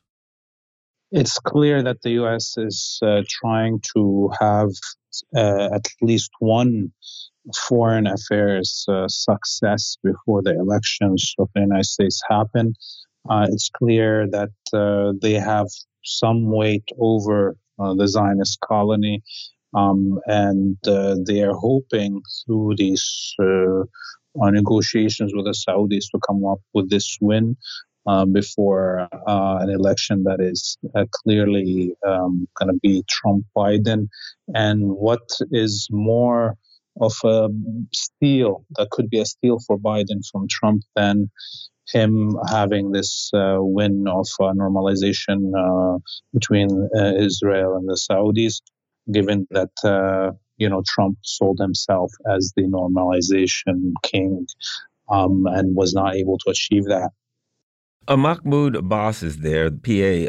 It's clear that the U.S. is uh, trying to have uh, at least one foreign affairs uh, success before the elections of the United States happen. Uh, it's clear that uh, they have some weight over uh, the Zionist colony, um, and they are hoping through these negotiations with the Saudis to come up with this win uh, before uh, an election that is uh, clearly um, going to be Trump Biden. And what is more of a steal that could be a steal for Biden from Trump than him having this uh, win of uh, normalization uh, between Israel and the Saudis, given that you know Trump sold himself as the normalization king um, and was not able to achieve that. Uh, Mahmoud Abbas is there, the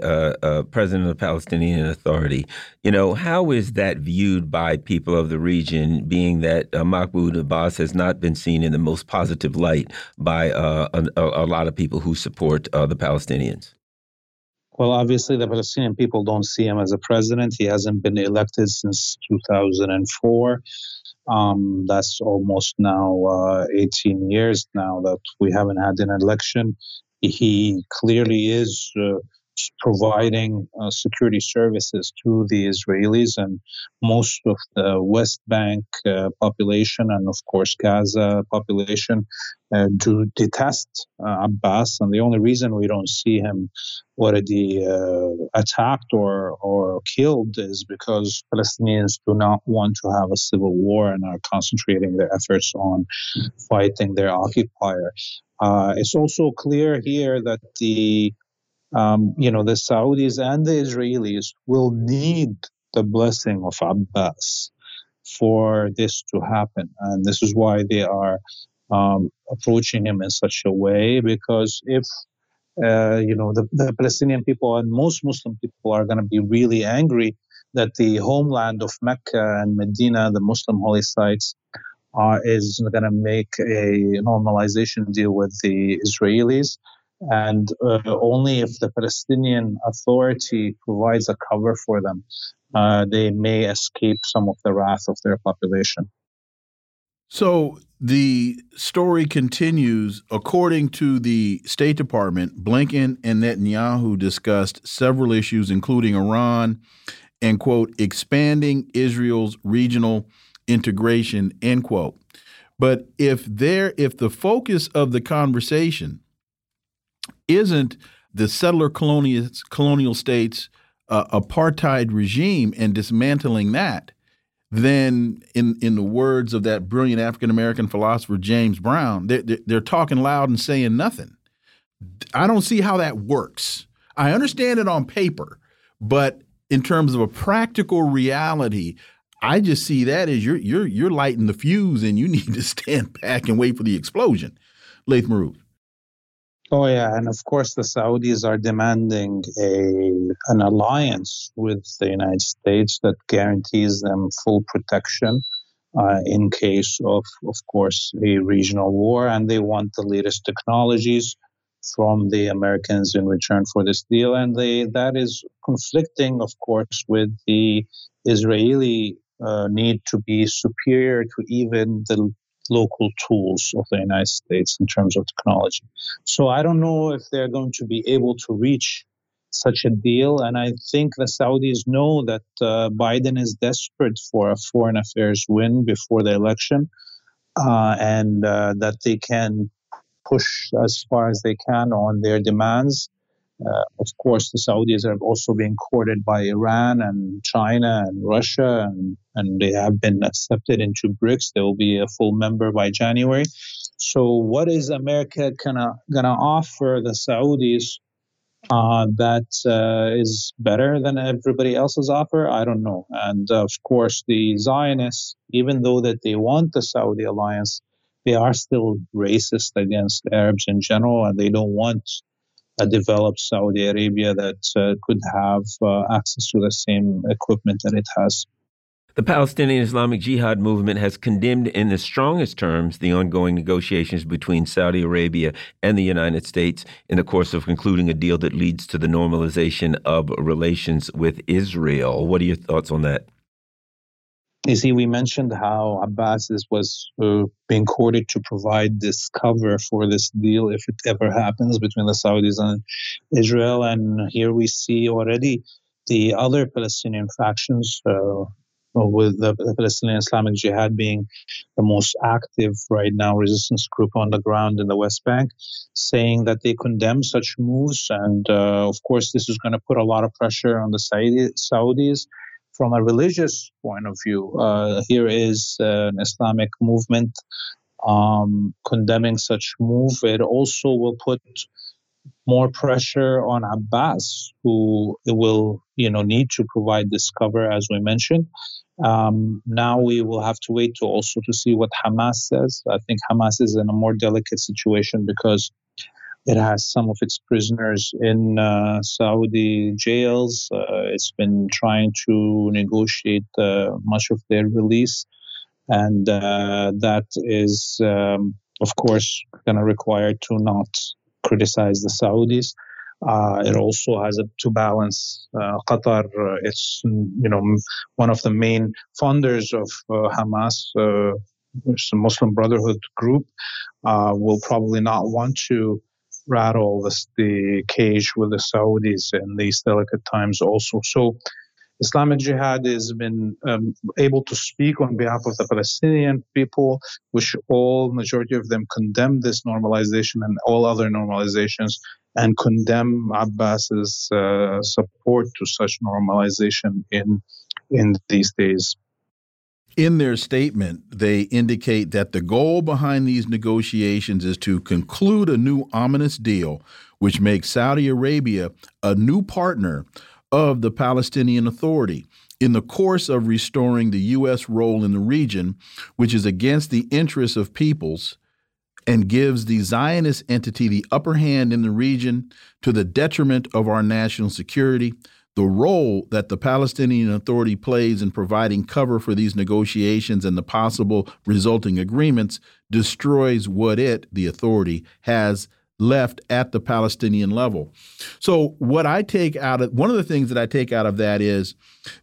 PA, uh, uh, president of the Palestinian Authority. You know, how is that viewed by people of the region, being that uh, Mahmoud Abbas has not been seen in the most positive light by uh, a, a, lot of people who support uh, the Palestinians? Well, obviously, the Palestinian people don't see him as a president. He hasn't been elected since 2004. Um, that's almost now uh, 18 years now that we haven't had an election he clearly is uh, providing uh, security services to the Israelis and most of the West Bank uh, population and of course Gaza population uh, do detest uh, Abbas and the only reason we don't see him already uh, attacked or or killed is because Palestinians do not want to have a civil war and are concentrating their efforts on fighting their occupier. Uh, it's also clear here that the um, you know the Saudis and the Israelis will need the blessing of Abbas for this to happen, and this is why they are um, approaching him in such a way. Because if uh, you know the, the Palestinian people and most Muslim people are going to be really angry that the homeland of Mecca and Medina, the Muslim holy sites, uh, is going to make a normalization deal with the Israelis. And uh, only if the Palestinian Authority provides a cover for them, uh, they may escape some of the wrath of their population. So the story continues. According to the State Department, Blinken and Netanyahu discussed several issues, including Iran and, quote, expanding Israel's regional integration, end quote. But if there, if the focus of the conversation isn't the settler colonial colonial states uh, apartheid regime and dismantling that, then in in the words of that brilliant African American philosopher James Brown, they're, they're talking loud and saying nothing. I don't see how that works. I understand it on paper, but in terms of a practical reality, I just see that as you're you're you're lighting the fuse and you need to stand back and wait for the explosion. Laith Marouf. Oh yeah, and of course the Saudis are demanding a an alliance with the United States that guarantees them full protection uh, in case of, of course, a regional war, and they want the latest technologies from the Americans in return for this deal, and they that is conflicting, of course, with the Israeli uh, need to be superior to even the local tools of the United States in terms of technology. So I don't know if they're going to be able to reach such a deal. And I think the Saudis know that uh, Biden is desperate for a foreign affairs win before the election uh, and uh, that they can push as far as they can on their demands. Uh, of course, the Saudis are also being courted by Iran and China and Russia, and, and they have been accepted into BRICS. They will be a full member by January. So, what is America gonna gonna offer the Saudis uh, that uh, is better than everybody else's offer? I don't know. And of course, the Zionists, even though that they want the Saudi alliance, they are still racist against Arabs in general, and they don't want a developed Saudi Arabia that uh, could have uh, access to the same equipment that it has. The Palestinian Islamic Jihad movement has condemned in the strongest terms the ongoing negotiations between Saudi Arabia and the United States in the course of concluding a deal that leads to the normalization of relations with Israel. What are your thoughts on that? You see, we mentioned how Abbas was uh, being courted to provide this cover for this deal if it ever happens between the Saudis and Israel. And here we see already the other Palestinian factions, uh, with the, Palestinian Islamic Jihad being the most active right now resistance group on the ground in the West Bank, saying that they condemn such moves. And uh, of course, this is going to put a lot of pressure on the Saudi- Saudis from a religious point of view, uh, here is an Islamic movement um, condemning such move. It also will put more pressure on Abbas, who will, you know, need to provide this cover, as we mentioned. Um, now we will have to wait to also to see what Hamas says. I think Hamas is in a more delicate situation because it has some of its prisoners in uh, Saudi jails. Uh, it's been trying to negotiate uh, much of their release. And uh, that is, um, of course, going to require to not criticize the Saudis. Uh, it also has a, to balance uh, Qatar. Uh, it's you know one of the main funders of uh, Hamas, uh, Muslim Brotherhood group, will probably not want to rattle this, the cage with the Saudis in these delicate times also. So Islamic Jihad has been um, able to speak on behalf of the Palestinian people, which all majority of them condemn this normalization and all other normalizations, and condemn Abbas's uh, support to such normalization in in these days. In their statement, they indicate that the goal behind these negotiations is to conclude a new ominous deal, which makes Saudi Arabia a new partner of the Palestinian Authority in the course of restoring the U.S. role in the region, which is against the interests of peoples and gives the Zionist entity the upper hand in the region to the detriment of our national security the role that the Palestinian Authority plays in providing cover for these negotiations and the possible resulting agreements destroys what it, the authority, has left at the Palestinian level. So what I take out of one of the things that I take out of that is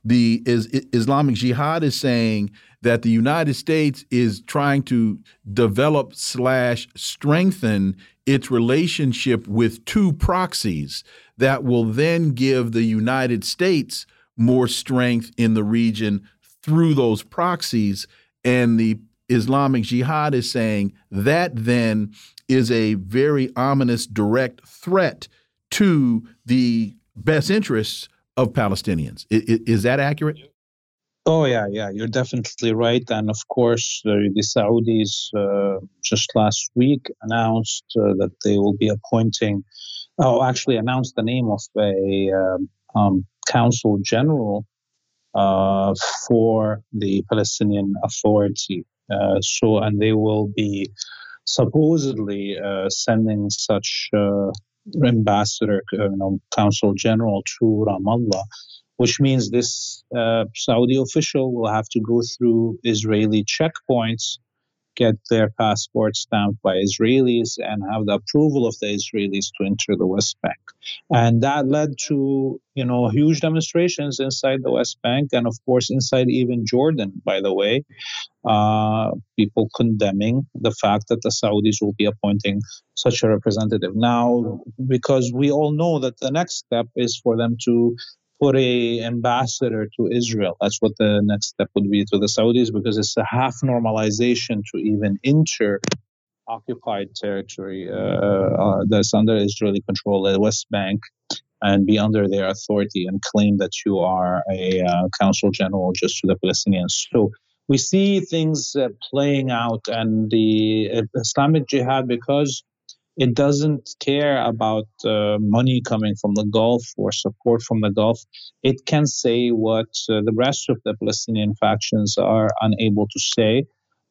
the is Islamic Jihad is saying that the United States is trying to develop slash strengthen its relationship with two proxies that will then give the United States more strength in the region through those proxies. And the Islamic Jihad is saying that then is a very ominous direct threat to the best interests of Palestinians. Is, is that accurate? Oh yeah, yeah, you're definitely right. And of course, the, the Saudis uh, just last week announced uh, that they will be appointing oh, actually announced the name of a um, um, council general uh, for the Palestinian Authority. Uh, so, and they will be supposedly uh, sending such uh, ambassador, you know, consul general to Ramallah, which means this uh, Saudi official will have to go through Israeli checkpoints get their passports stamped by Israelis and have the approval of the Israelis to enter the West Bank. And that led to, you know, huge demonstrations inside the West Bank and of course inside even Jordan, by the way. Uh, people condemning the fact that the Saudis will be appointing such a representative. Now, because we all know that the next step is for them to put a ambassador to Israel. That's what the next step would be to the Saudis because it's a half normalization to even enter occupied territory uh, uh, that's under Israeli control, the West Bank, and be under their authority and claim that you are a uh, general just to the Palestinians. So we see things uh, playing out, and the uh, Islamic Jihad because it doesn't care about uh, money coming from the Gulf or support from the Gulf. It can say what uh, the rest of the Palestinian factions are unable to say.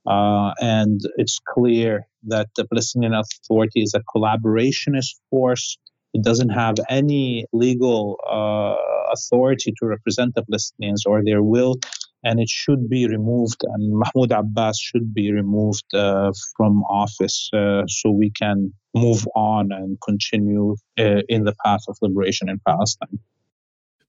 Uh, and it's clear that the Palestinian Authority is a collaborationist force. It doesn't have any legal uh, authority to represent the Palestinians or their will and it should be removed, and Mahmoud Abbas should be removed uh, from office uh, so we can move on and continue uh, in the path of liberation in Palestine.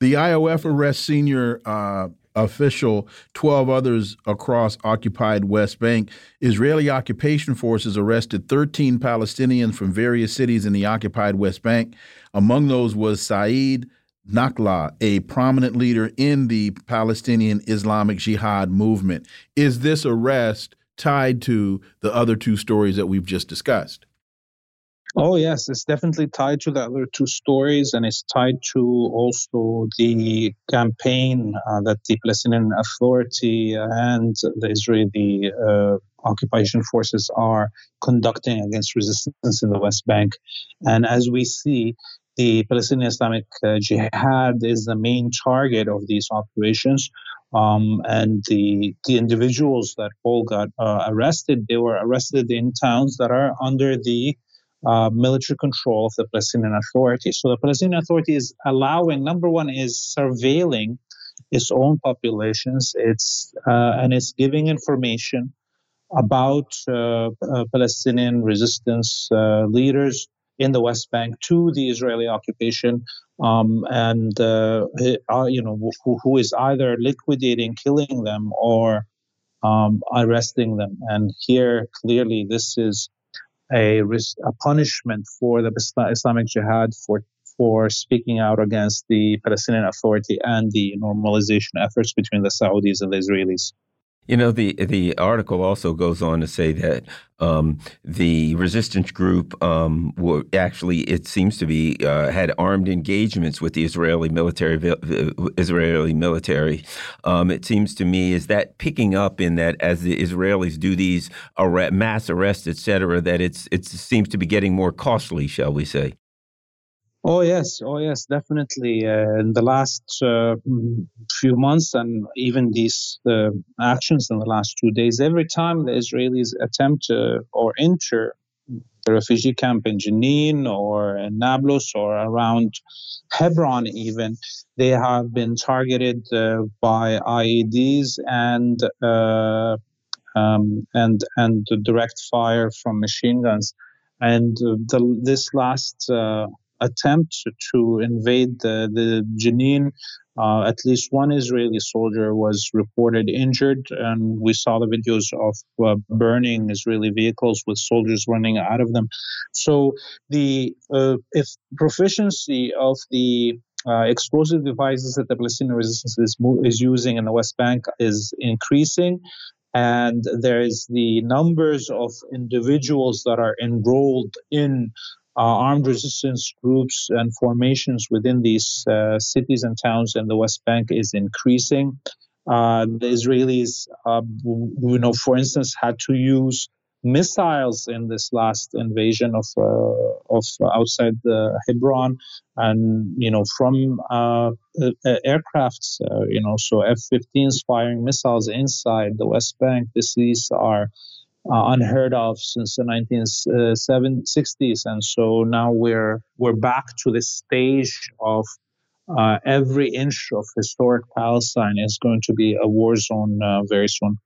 The IOF arrests senior uh, official, 12 others across occupied West Bank. Israeli occupation forces arrested 13 Palestinians from various cities in the occupied West Bank. Among those was Saeed Nakla, a prominent leader in the Palestinian Islamic Jihad movement. Is this arrest tied to the other two stories that we've just discussed? Oh, yes, it's definitely tied to the other two stories, and it's tied to also the campaign uh, that the Palestinian Authority and the Israeli uh, occupation forces are conducting against resistance in the West Bank. And as we see, the Palestinian Islamic uh, Jihad is the main target of these operations. Um, and the the individuals that all got uh, arrested, they were arrested in towns that are under the uh, military control of the Palestinian Authority. So the Palestinian Authority is allowing. Number one is surveilling its own populations. It's uh, and it's giving information about uh, uh, Palestinian resistance leaders in the West Bank to the Israeli occupation, um, and uh, uh, you know who, who is either liquidating, killing them, or um, arresting them. And here, clearly, this is a, a punishment for the Islamic Jihad for for speaking out against the Palestinian Authority and the normalization efforts between the Saudis and the Israelis. You know, the the article also goes on to say that um, the resistance group um, were actually, it seems to be, uh, had armed engagements with the Israeli military. Israeli military. Um, it seems to me is that picking up in that as the Israelis do these mass arrests, et cetera, that it's it seems to be getting more costly, shall we say? Oh yes, oh yes, definitely. Uh, in the last uh, few months, and even these uh, actions in the last two days, every time the Israelis attempt to or enter the refugee camp in Jenin or in Nablus or around Hebron, even they have been targeted uh, by IEDs and uh, um, and and direct fire from machine guns. And uh, the, this last attempt to invade the, the Jenin. Uh, at least one Israeli soldier was reported injured, and we saw the videos of uh, burning Israeli vehicles with soldiers running out of them. So, the uh, if proficiency of the uh, explosive devices that the Palestinian resistance is, is using in the West Bank is increasing, and there is the numbers of individuals that are enrolled in armed resistance groups and formations within these uh, cities and towns in the West Bank is increasing. Uh, the Israelis, you know, for instance, had to use missiles in this last invasion of uh, of outside Hebron, and you know from uh, uh, aircrafts, you know, so F-15s firing missiles inside the West Bank. These are uh, unheard of since the 1960s, and so now we're we're back to the stage of uh, every inch of historic Palestine is going to be a war zone uh, very soon.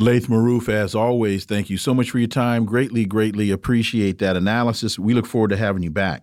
Laith Marouf, as always, thank you so much for your time. Greatly, greatly appreciate that analysis. We look forward to having you back.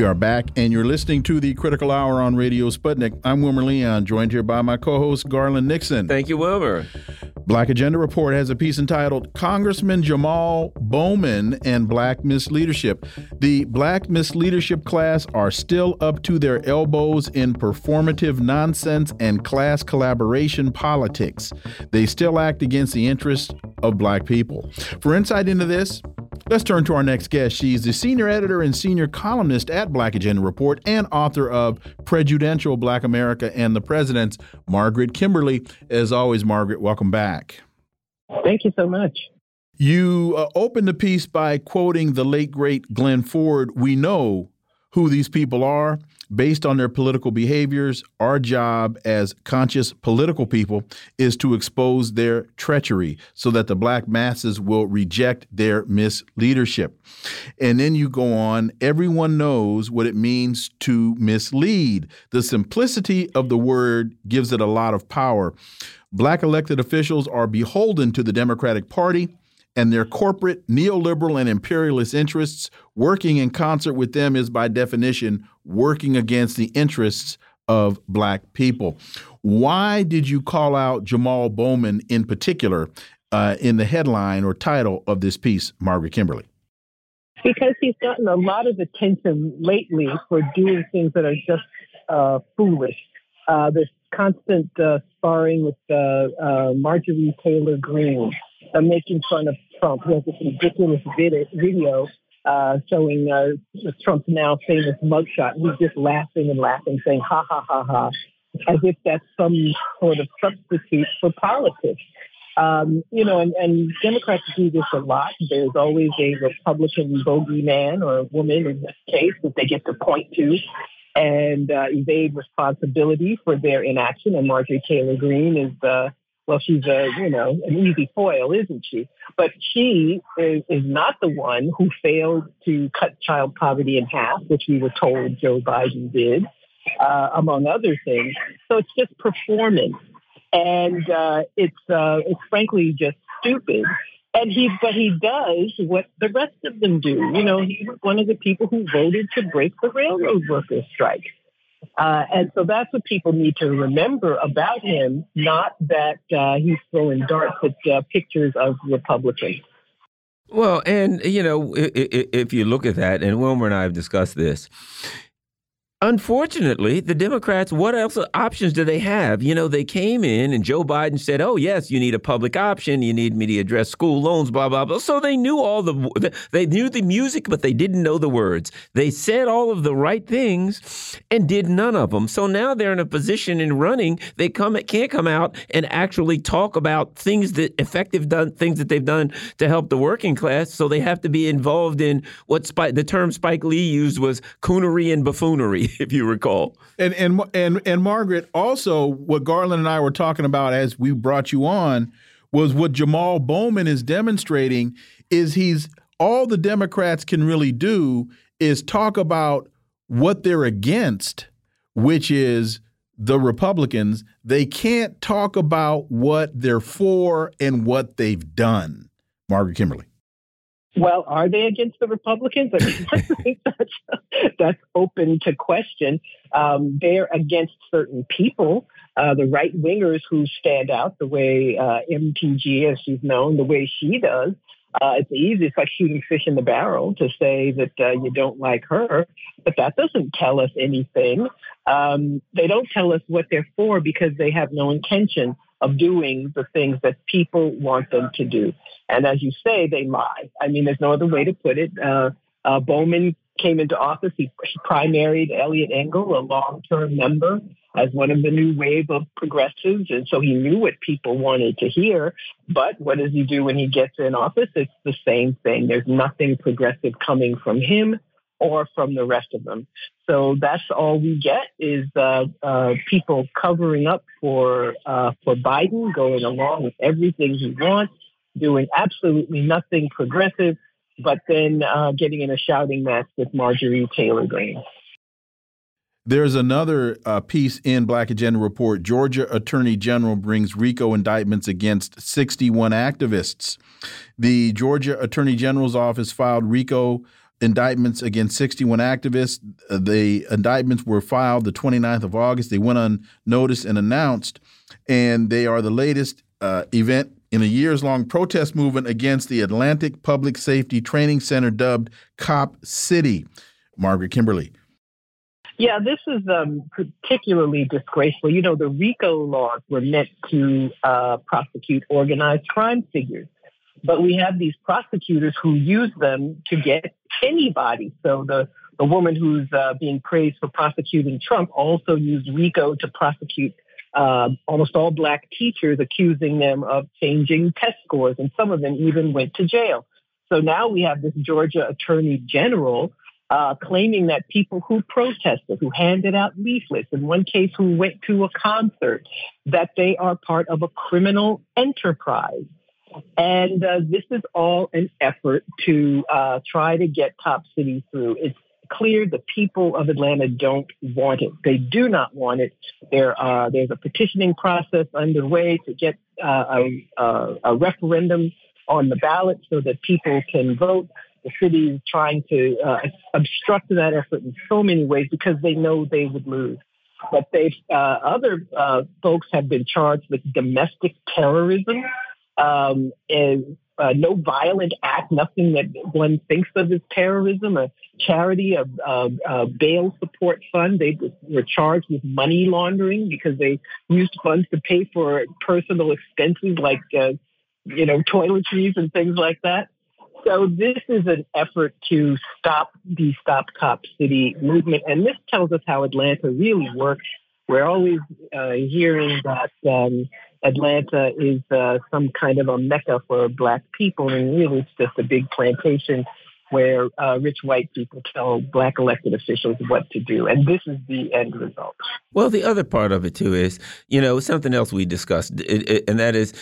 We are back, and you're listening to the Critical Hour on Radio Sputnik. I'm Wilmer Leon, joined here by my co host, Garland Nixon. Thank you, Wilmer. Black Agenda Report has a piece entitled Congressman Jamal Bowman and Black Misleadership. The Black Misleadership class are still up to their elbows in performative nonsense and class collaboration politics. They still act against the interests of black people. For insight into this, Let's turn to our next guest. She's the senior editor and senior columnist at Black Agenda Report and author of Prejudential Black America and the Presidents, Margaret Kimberley. As always, Margaret, welcome back. Thank you so much. You uh, opened the piece by quoting the late, great Glenn Ford. We know who these people are based on their political behaviors. Our job as conscious political people is to expose their treachery so that the black masses will reject their misleadership. And then you go on, everyone knows what it means to mislead. The simplicity of the word gives it a lot of power. Black elected officials are beholden to the Democratic Party and their corporate, neoliberal, and imperialist interests, working in concert with them is by definition working against the interests of black people. Why did you call out Jamal Bowman in particular uh, in the headline or title of this piece, Margaret Kimberley? Because he's gotten a lot of attention lately for doing things that are just uh, foolish. Uh, this constant uh, sparring with uh, uh, Marjorie Taylor Greene, uh, making fun of Trump. He this ridiculous video uh, showing uh, Trump's now famous mugshot. He's just laughing and laughing, saying ha ha ha ha, as if that's some sort of substitute for politics. Um, you know, and, and Democrats do this a lot. There's always a Republican bogeyman or a woman in this case that they get to point to and uh, evade responsibility for their inaction. And Marjorie Taylor Greene is uh, well, she's a, you know, an easy foil, isn't she? But she is, is not the one who failed to cut child poverty in half, which we were told Joe Biden did, uh, among other things. So it's just performance. And uh, it's, uh, it's frankly just stupid. And he, but he does what the rest of them do. You know, he was one of the people who voted to break the railroad workers' strike. Uh, and so that's what people need to remember about him, not that uh, he's throwing darts at uh, pictures of Republicans. Well, and, you know, if, if you look at that, and Wilmer and I have discussed this, Unfortunately, the Democrats, what else options do they have? You know, they came in and Joe Biden said, "Oh yes, you need a public option. You need me to address school loans, blah blah blah." So they knew all the they knew the music, but they didn't know the words. They said all of the right things and did none of them. So now they're in a position in running. They come can't come out and actually talk about things that effective done things that they've done to help the working class. So they have to be involved in what Spike, the term Spike Lee used was coonery and buffoonery. if you recall. And and and and Margaret, also what Garland and I were talking about as we brought you on was what Jamal Bowman is demonstrating is he's all the Democrats can really do is talk about what they're against, which is the Republicans. They can't talk about what they're for and what they've done. Margaret Kimberley. Well, are they against the Republicans? I, mean, think that's, that's open to question. Um, they're against certain people, uh, the right wingers who stand out the way uh, MTG, as she's known, the way she does. Uh, it's easy. It's like shooting fish in the barrel to say that uh, you don't like her, but that doesn't tell us anything. Um, they don't tell us what they're for because they have no intention of doing the things that people want them to do. And as you say, they lie. I mean, there's no other way to put it. Uh, uh, Bowman came into office. He, he primaried Eliot Engel, a long-term member, as one of the new wave of progressives, and so he knew what people wanted to hear. But what does he do when he gets in office? It's the same thing. There's nothing progressive coming from him or from the rest of them. So that's all we get is uh, uh, people covering up for uh, for Biden, going along with everything he wants, doing absolutely nothing progressive, but then uh, getting in a shouting match with Marjorie Taylor Greene. There's another uh, piece in Black Agenda Report. Georgia Attorney General brings RICO indictments against 61 activists. The Georgia Attorney General's office filed RICO indictments against 61 activists. Uh, the indictments were filed the 29th of August. They went unnoticed and announced, and they are the latest uh, event in a years long protest movement against the Atlanta Public Safety Training Center dubbed Cop City. Margaret Kimberley. Yeah, this is um, particularly disgraceful. You know, the RICO laws were meant to uh, prosecute organized crime figures, but we have these prosecutors who use them to get anybody. So the the woman who's uh, being praised for prosecuting Trump also used RICO to prosecute uh, almost all black teachers, accusing them of changing test scores, and some of them even went to jail. So now we have this Georgia Attorney General uh, claiming that people who protested, who handed out leaflets, in one case who went to a concert, that they are part of a criminal enterprise. And uh, this is all an effort to uh, try to get Cop City through. It's clear the people of Atlanta don't want it. They do not want it. There, uh, there's a petitioning process underway to get uh, a, a, a referendum on the ballot so that people can vote. The city is trying to uh, obstruct that effort in so many ways because they know they would lose. But they, uh, other uh, folks have been charged with domestic terrorism um, and uh, no violent act, nothing that one thinks of as terrorism, a charity, a, a, a, bail support fund. They were charged with money laundering because they used funds to pay for personal expenses like, uh, you know, toiletries and things like that. So this is an effort to stop the Stop Cop City movement. And this tells us how Atlanta really works. We're always uh, hearing that um, Atlanta is uh, some kind of a mecca for black people, and really it's just a big plantation where uh, rich white people tell black elected officials what to do. And this is the end result. Well, the other part of it, too, is, you know, something else we discussed, and that is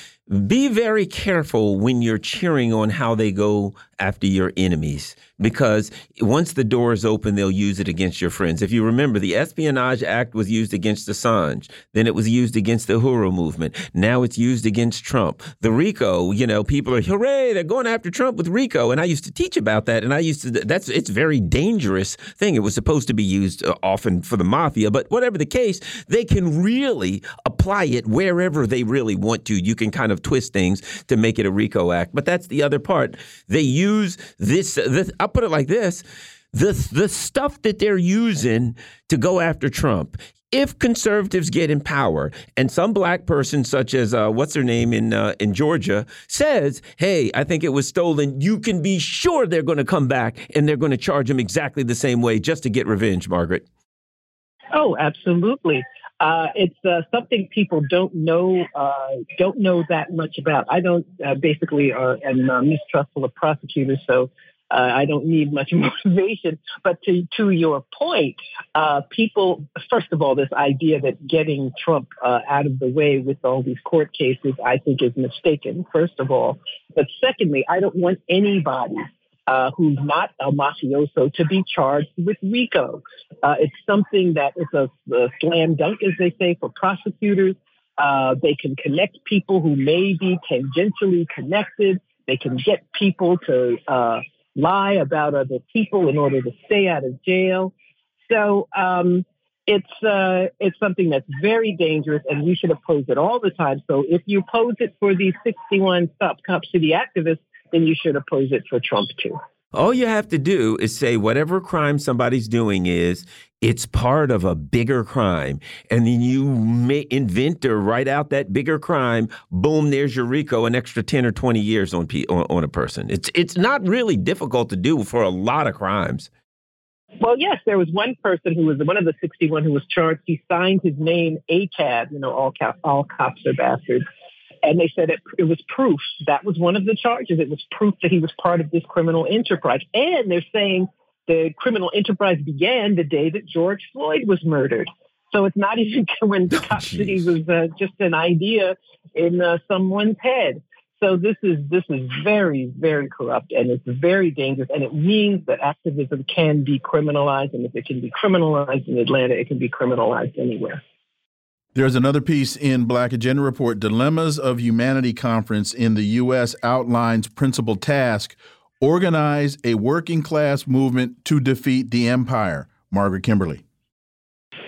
be very careful when you're cheering on how they go after your enemies because once the door is open, they'll use it against your friends. If you remember, the Espionage Act was used against Assange, then it was used against the Uhuru movement. Now it's used against Trump. The RICO, you know, people are hooray, they're going after Trump with RICO, and I used to teach about that, and I used to that's it's very dangerous thing. It was supposed to be used uh, often for the mafia, but whatever the case, they can really apply it wherever they really want to. You can kind of twist things to make it a RICO act, but that's the other part. They use this. this I'll put it like this: the the stuff that they're using to go after Trump. If conservatives get in power, and some black person, such as uh, what's her name in uh, in Georgia, says, "Hey, I think it was stolen," you can be sure they're going to come back and they're going to charge him exactly the same way just to get revenge, Margaret. Oh, absolutely. Uh, it's uh, something people don't know uh, don't know that much about. I don't uh, basically am mistrustful of prosecutors, so I don't need much motivation. But to to your point, people first of all, this idea that getting Trump out of the way with all these court cases, I think, is mistaken. First of all, but secondly, I don't want anybody uh, who's not a mafioso to be charged with RICO. Uh, it's something that is a, a, slam dunk, as they say, for prosecutors. Uh, they can connect people who may be tangentially connected. They can get people to uh, lie about other people in order to stay out of jail. So um, it's uh, it's something that's very dangerous, and we should oppose it all the time. So if you oppose it for these 61 Stop Cop City activists, then you should oppose it for Trump too. All you have to do is say whatever crime somebody's doing is, it's part of a bigger crime. And then you may invent or write out that bigger crime. Boom, there's your RICO, an extra 10 or 20 years on, on, on a person. It's, it's not really difficult to do for a lot of crimes. Well, yes, there was one person who was one of the 61 who was charged. He signed his name ACAB, you know, all, all cops are bastards. And they said it, it was proof. That was one of the charges. It was proof that he was part of this criminal enterprise. And they're saying the criminal enterprise began the day that George Floyd was murdered. So it's not even when oh, City was uh, just an idea in uh, someone's head. So this is this is very very corrupt and it's very dangerous and it means that activism can be criminalized and if it can be criminalized in Atlanta, it can be criminalized anywhere. There's another piece in Black Agenda Report, Dilemmas of Humanity Conference in the U.S. outlines principal task, organize a working class movement to defeat the empire. Margaret Kimberley.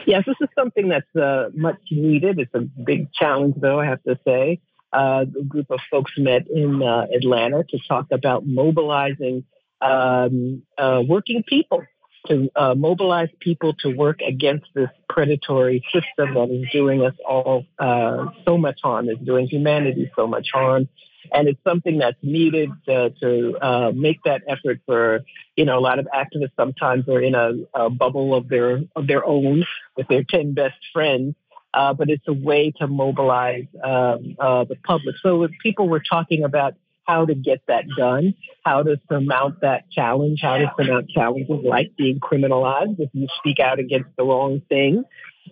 Yes, this is something that's uh, much needed. It's a big challenge, though, I have to say. Uh, a group of folks met in uh, Atlanta to talk about mobilizing um, uh, working people to uh, mobilize people to work against this predatory system that is doing us all uh, so much harm, is doing humanity so much harm. And it's something that's needed to, to uh, make that effort for, you know, a lot of activists sometimes are in a, a bubble of their of their own with their 10 best friends. Uh, but it's a way to mobilize um, uh, the public. So if people were talking about how to get that done, how to surmount that challenge, how to surmount challenges like being criminalized if you speak out against the wrong thing.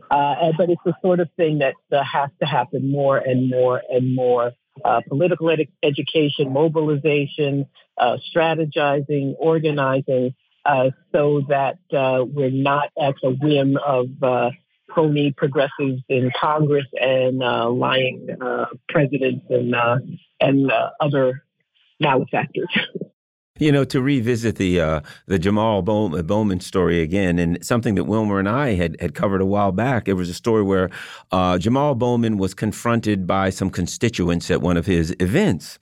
Uh, but it's the sort of thing that uh, has to happen more and more and more. Uh, political ed- education, mobilization, uh, strategizing, organizing, uh, so that uh, we're not at the whim of phony progressives in Congress and lying presidents and and other malefactors. You know, to revisit the uh, the Jamal Bowman story again, and something that Wilmer and I had had covered a while back. It was a story where uh, Jamal Bowman was confronted by some constituents at one of his events,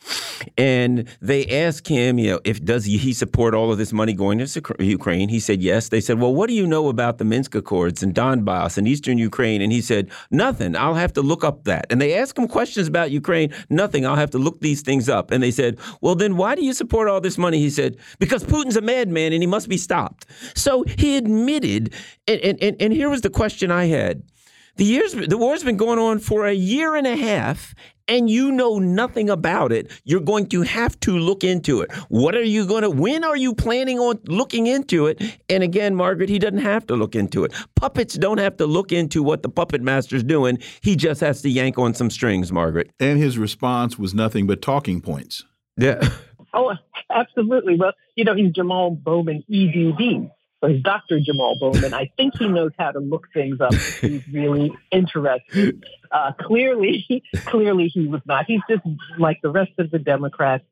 and they asked him, you know, if does he, he support all of this money going to Ukraine? He said yes. They said, well, what do you know about the Minsk Accords and Donbass and Eastern Ukraine? And he said, nothing. I'll have to look up that. And they asked him questions about Ukraine. Nothing. I'll have to look these things up. And they said, well, then why do you support all this money? He said, because Putin's a madman and he must be stopped. So he admitted, and, and, and here was the question I had. The years the war's been going on for a year and a half and you know nothing about it, you're going to have to look into it. What are you going to when are you planning on looking into it? And again, Margaret, he doesn't have to look into it. Puppets don't have to look into what the puppet master's doing. He just has to yank on some strings, Margaret. And his response was nothing but talking points. Yeah. Oh, absolutely. Well, you know, he's Jamal Bowman, EDD. So he's Dr. Jamal Bowman. I think he knows how to look things up. He's really interested. Uh, clearly, clearly he was not. He's just like the rest of the Democrats,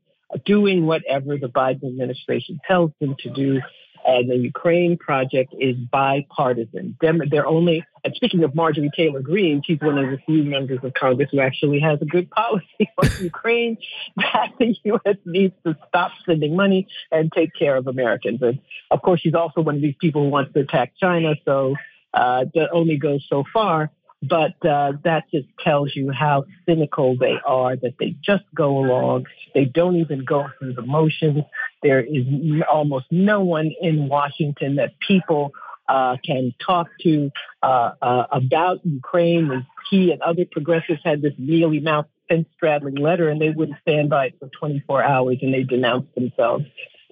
doing whatever the Biden administration tells them to do and the Ukraine project is bipartisan. they're only, and speaking of Marjorie Taylor Greene, she's one of the few members of Congress who actually has a good policy on Ukraine that the U.S. needs to stop sending money and take care of Americans. And of course, she's also one of these people who wants to attack China, so uh, that only goes so far. But uh, that just tells you how cynical they are, that they just go along. They don't even go through the motions. There is almost no one in Washington that people uh, can talk to uh, uh, about Ukraine. And he and other progressives had this mealy mouth, fence straddling letter, and they wouldn't stand by it for 24 hours, and they denounced themselves.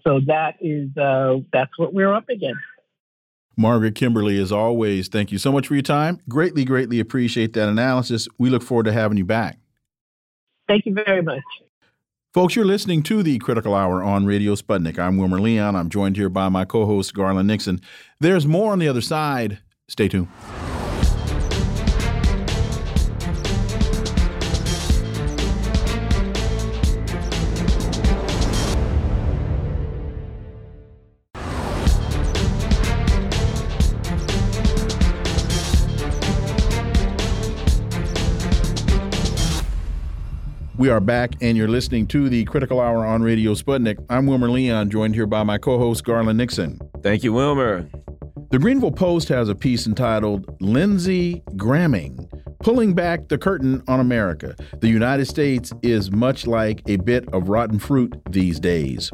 So that is uh, that's what we're up against. Margaret Kimberley, as always, thank you so much for your time. Greatly, greatly appreciate that analysis. We look forward to having you back. Thank you very much. Folks, you're listening to the Critical Hour on Radio Sputnik. I'm Wilmer Leon. I'm joined here by my co host, Garland Nixon. There's more on the other side. Stay tuned. We are back, and you're listening to the Critical Hour on Radio Sputnik. I'm Wilmer Leon, joined here by my co host, Garland Nixon. Thank you, Wilmer. The Greanville Post has a piece entitled Lindsey Gramming Pulling Back the Curtain on America. The United States is much like a bit of rotten fruit these days.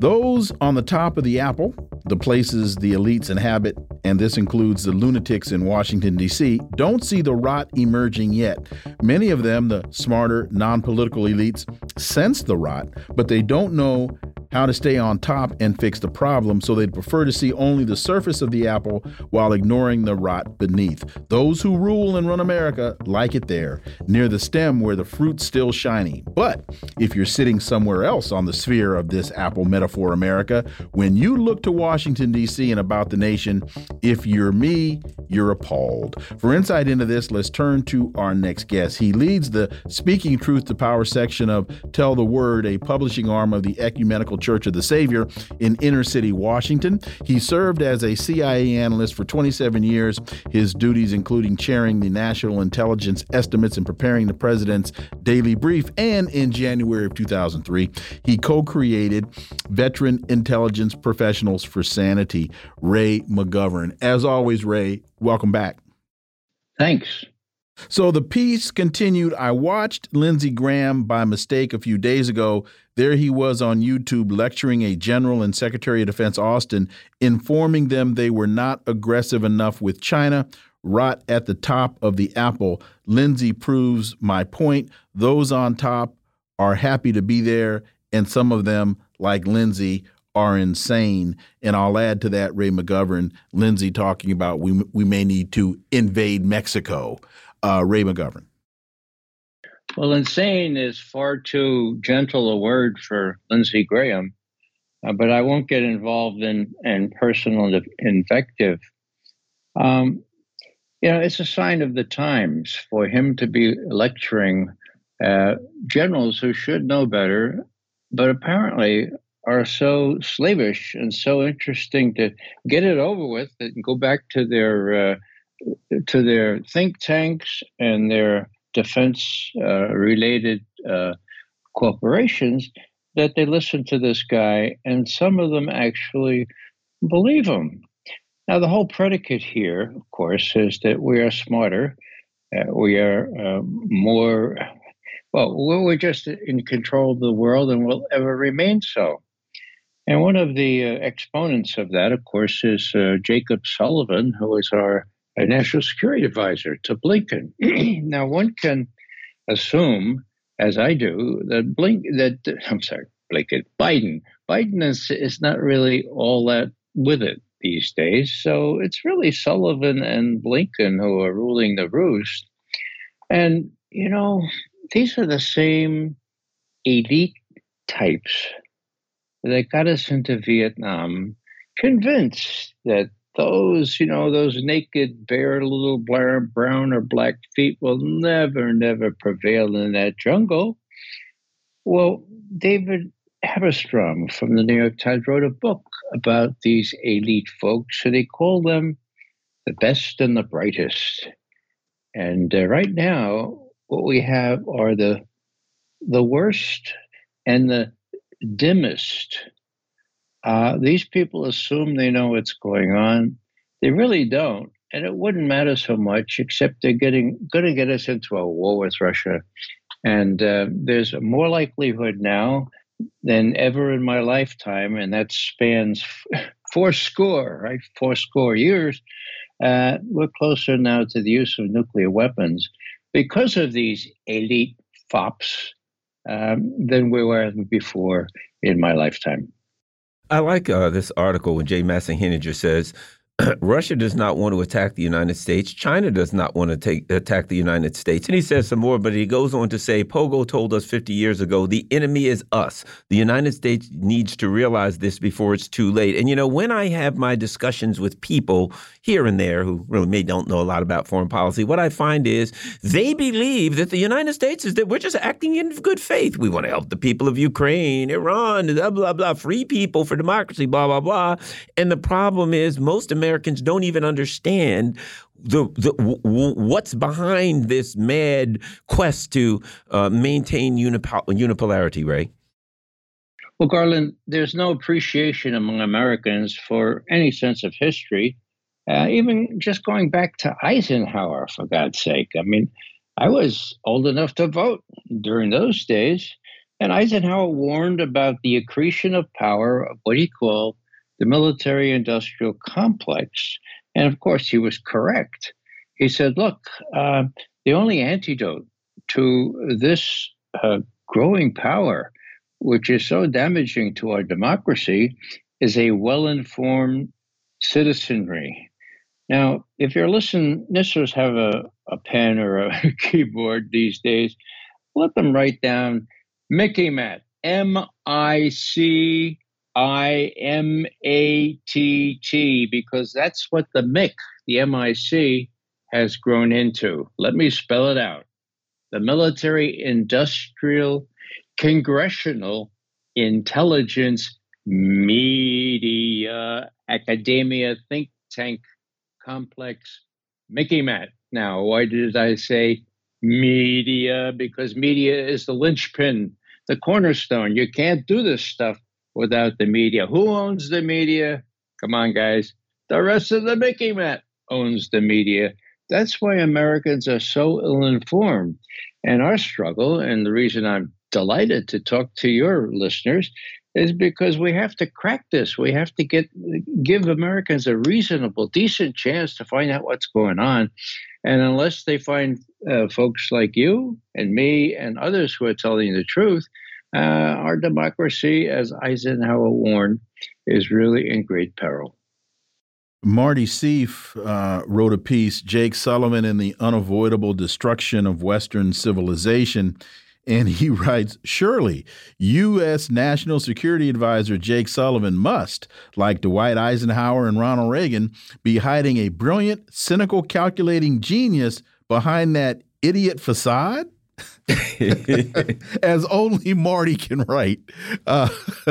Those on the top of the apple, the places the elites inhabit, and this includes the lunatics in Washington, D.C., don't see the rot emerging yet. Many of them, the smarter, non political elites, sense the rot, but they don't know how to stay on top and fix the problem, so they'd prefer to see only the surface of the apple while ignoring the rot beneath. Those who rule and run America like it there, near the stem where the fruit's still shiny. But if you're sitting somewhere else on the sphere of this apple metaphor, America, when you look to Washington, D.C. and about the nation, if you're me, you're appalled. For insight into this, let's turn to our next guest. He leads the Speaking Truth to Power section of Tell the Word, a publishing arm of the Ecumenical Church of the Savior in inner city Washington. He served as a CIA analyst for 27 years, his duties including chairing the National Intelligence Estimates and preparing the President's Daily Brief. And in January of 2003, he co created Veteran Intelligence Professionals for Sanity, Ray McGovern. As always, Ray, welcome back. Thanks. So the piece continued. I watched Lindsey Graham by mistake a few days ago. There he was on YouTube lecturing a general and Secretary of Defense Austin, informing them they were not aggressive enough with China. Rot at the top of the apple. Lindsey proves my point. Those on top are happy to be there, and some of them, like Lindsey, are insane. And I'll add to that Ray McGovern, Lindsey talking about we we may need to invade Mexico uh, Ray McGovern? Well, insane is far too gentle a word for Lindsey Graham, uh, but I won't get involved in, in personal invective. Um, you know, it's a sign of the times for him to be lecturing uh, generals who should know better, but apparently are so slavish and so interesting to get it over with and go back to their uh, to their think tanks and their defense uh, related uh, corporations that they listen to this guy, and some of them actually believe him. Now, the whole predicate here, of course, is that we are smarter, uh, we are uh, more, well, we're just in control of the world and will ever remain so. And one of the uh, exponents of that, of course, is uh, Jacob Sullivan, who is our a national security advisor to Blinken. now, one can assume, as I do, that Blink that I'm sorry, Blinken, Biden, Biden is is not really all that with it these days. So it's really Sullivan and Blinken who are ruling the roost. And you know, these are the same elite types that got us into Vietnam, convinced that those, you know, those naked, bare little brown or black feet will never, never prevail in that jungle. Well, David Halberstam from the New York Times wrote a book about these elite folks, and he called them the best and the brightest. And uh, right now, what we have are the the worst and the dimmest uh, these people assume they know what's going on. They really don't. And it wouldn't matter so much, except they're getting going to get us into a war with Russia. And uh, there's more likelihood now than ever in my lifetime, and that spans four score, right? Four score years. Uh, we're closer now to the use of nuclear weapons because of these elite fops um, than we were before in my lifetime. I like uh, this article when Jay Masson Henninger says Russia does not want to attack the United States. China does not want to take, attack the United States. And he says some more, but he goes on to say Pogo told us 50 years ago the enemy is us. The United States needs to realize this before it's too late. And you know, when I have my discussions with people here and there who really may don't know a lot about foreign policy, what I find is they believe that the United States is that we're just acting in good faith. We want to help the people of Ukraine, Iran, blah, blah, blah, free people for democracy, blah, blah, blah. And the problem is most Americans Americans don't even understand the, the what's behind this mad quest to uh, maintain unipol unipolarity, Ray. Well, Garland, there's no appreciation among Americans for any sense of history, uh, even just going back to Eisenhower, for God's sake. I mean, I was old enough to vote during those days, and Eisenhower warned about the accretion of power of what he called the military industrial complex. And of course, he was correct. He said, look, uh, the only antidote to this uh, growing power which is so damaging to our democracy, is a well informed citizenry. Now, if your listen, listeners have a, a pen or a keyboard these days, let them write down MICIMATT, M I C I M A T T, because that's what the MIC, the MIC, has grown into. Let me spell it out. The military industrial congressional intelligence media academia think tank complex. MICIMATT. Now why did i say media? Because media is the linchpin the cornerstone. You can't do this stuff without the media. Who owns the media? Come on guys. The rest of the MICIMATT owns the media. That's why americans are so ill-informed. And our struggle and the reason i'm delighted to talk to your listeners is because we have to crack this. We have to get give Americans a reasonable, decent chance to find out what's going on. And unless they find uh, folks like you and me and others who are telling the truth, uh, our democracy, as Eisenhower warned, is really in great peril. Marty Sieff uh, wrote a piece, Jake Sullivan and the Unavoidable Destruction of Western Civilization. And he writes Surely, U.S. National Security Advisor Jake Sullivan must, like Dwight Eisenhower and Ronald Reagan, be hiding a brilliant, cynical, calculating genius behind that idiot facade. As only Marty can write. Uh,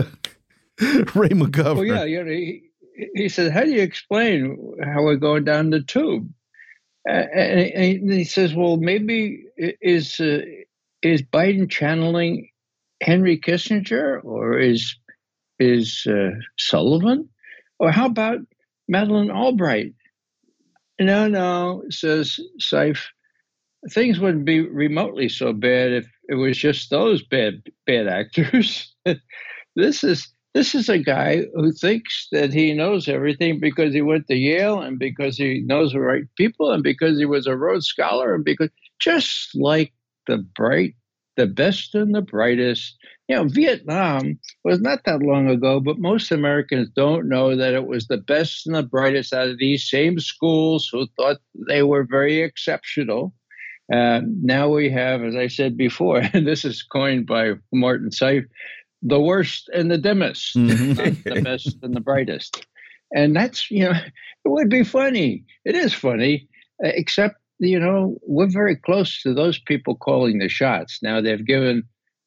Ray McGovern. Well, yeah, you know, he, he said, How do you explain how we're going down the tube? Uh, and, he says, Well, maybe is. Uh, is Biden channeling Henry Kissinger or is is uh, Sullivan? Or how about Madeleine Albright? No, no, says Sieff. Things wouldn't be remotely so bad if it was just those bad bad actors. this is this is a guy who thinks that he knows everything because he went to Yale and because he knows the right people and because he was a Rhodes Scholar and because just like the bright, the best and the brightest. You know, Vietnam was not that long ago, but most Americans don't know that it was the best and the brightest out of these same schools who thought they were very exceptional. Uh, now we have, as I said before, and this is coined by Martin Sieff, the worst and the dimmest, mm-hmm. the best and the brightest. And that's, you know, it would be funny. It is funny, except you know, we're very close to those people calling the shots. Now they've given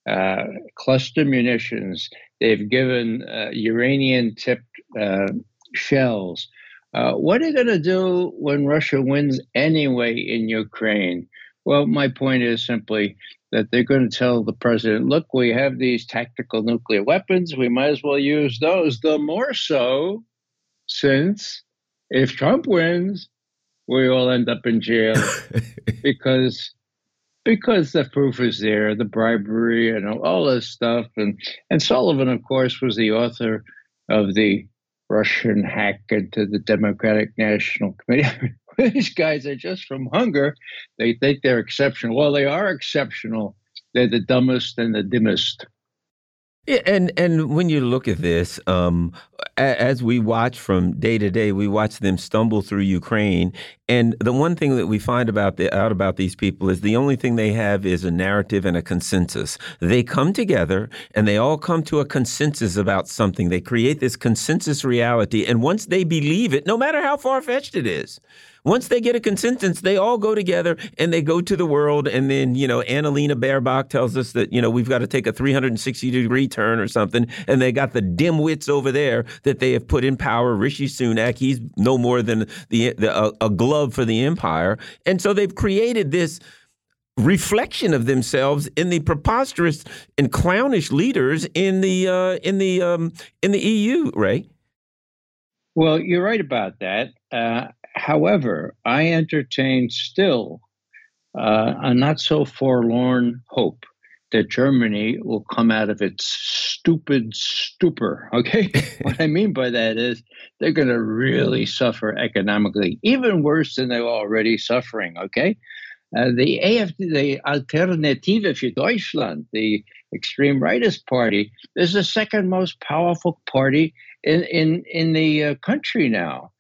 uh, cluster munitions, they've given uh, uranium tipped uh, shells. Uh, what are they going to do when Russia wins anyway in Ukraine? Well, my point is simply that they're going to tell the president, look, we have these tactical nuclear weapons. We might as well use those. The more so since if Trump wins, we all end up in jail because because the proof is there, the bribery and all this stuff. And and Sullivan, of course, was the author of the Russian hack into the Democratic National Committee. These guys are just from hunger. They think they're exceptional. Well, they are exceptional. They're the dumbest and the dimmest. Yeah, and and when you look at this, um, as we watch from day to day, we watch them stumble through Ukraine, And the one thing that we find about the, out about these people is the only thing they have is a narrative and a consensus. They come together and they all come to a consensus about something. They create this consensus reality, and once they believe it, no matter how far fetched it is, once they get a consensus, they all go together and they go to the world. And then, you know, Annalena Baerbock tells us that, you know, we've got to take a 360 degree turn or something. And they got the dimwits over there that they have put in power. Rishi Sunak, he's no more than the, the uh, a, a glove for the empire. And so they've created this reflection of themselves in the preposterous and clownish leaders in the uh, in the um, in the EU, Ray. Well, you're right about that. Uh, However, I entertain still uh, a not so forlorn hope that Germany will come out of its stupid stupor. Okay. what I mean by that is they're going to really suffer economically, even worse than they're already suffering. Okay. Uh, the AfD, the Alternative für Deutschland, the extreme rightist party, is the second most powerful party in, in, in the uh, country now.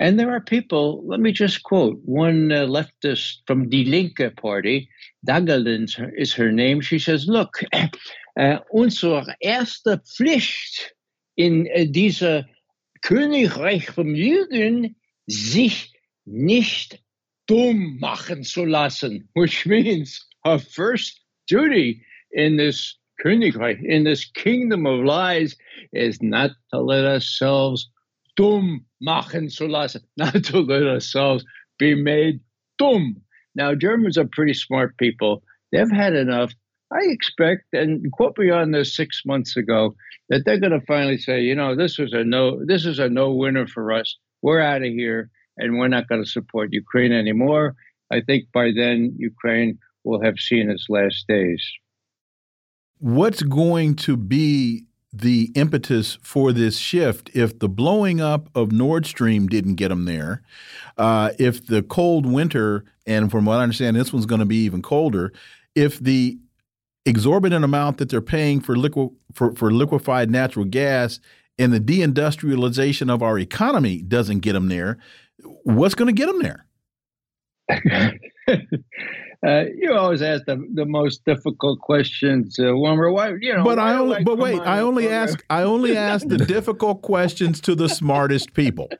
And there are people, let me just quote one uh, leftist from Die Linke Party, Dagdelen is her name. She says, Look, uh, unsere erste Pflicht in uh, dieser Königreich vom Juden, sich nicht dumm machen zu lassen, which means our first duty in this Königreich, in this kingdom of lies, is not to let ourselves dumm machen zu lassen, not to let ourselves be made dumm. Now, Germans are pretty smart people. They've had enough. I expect, and quote me on this six months ago, that they're going to finally say, you know, this was a no, this is a no winner for us. We're out of here, and we're not going to support Ukraine anymore. I think by then Ukraine will have seen its last days. What's going to be the impetus for this shift if the blowing up of Nord Stream didn't get them there, uh, if the cold winter, and from what I understand, this one's going to be even colder, if the exorbitant amount that they're paying for liquid for, for liquefied natural gas and the deindustrialization of our economy doesn't get them there, what's going to get them there? Uh, you always ask the, the most difficult questions, uh, Wilmer. Why, you know? But I only, like, but wait, I only ask, I only ask the difficult questions to the smartest people.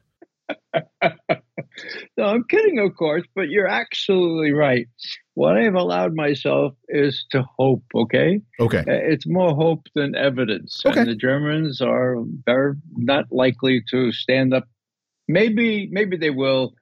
no, I'm kidding, of course, but you're absolutely right. What I've allowed myself is to hope. Okay. Okay. Uh, it's more hope than evidence. Okay. And the Germans are they're not likely to stand up. Maybe, maybe they will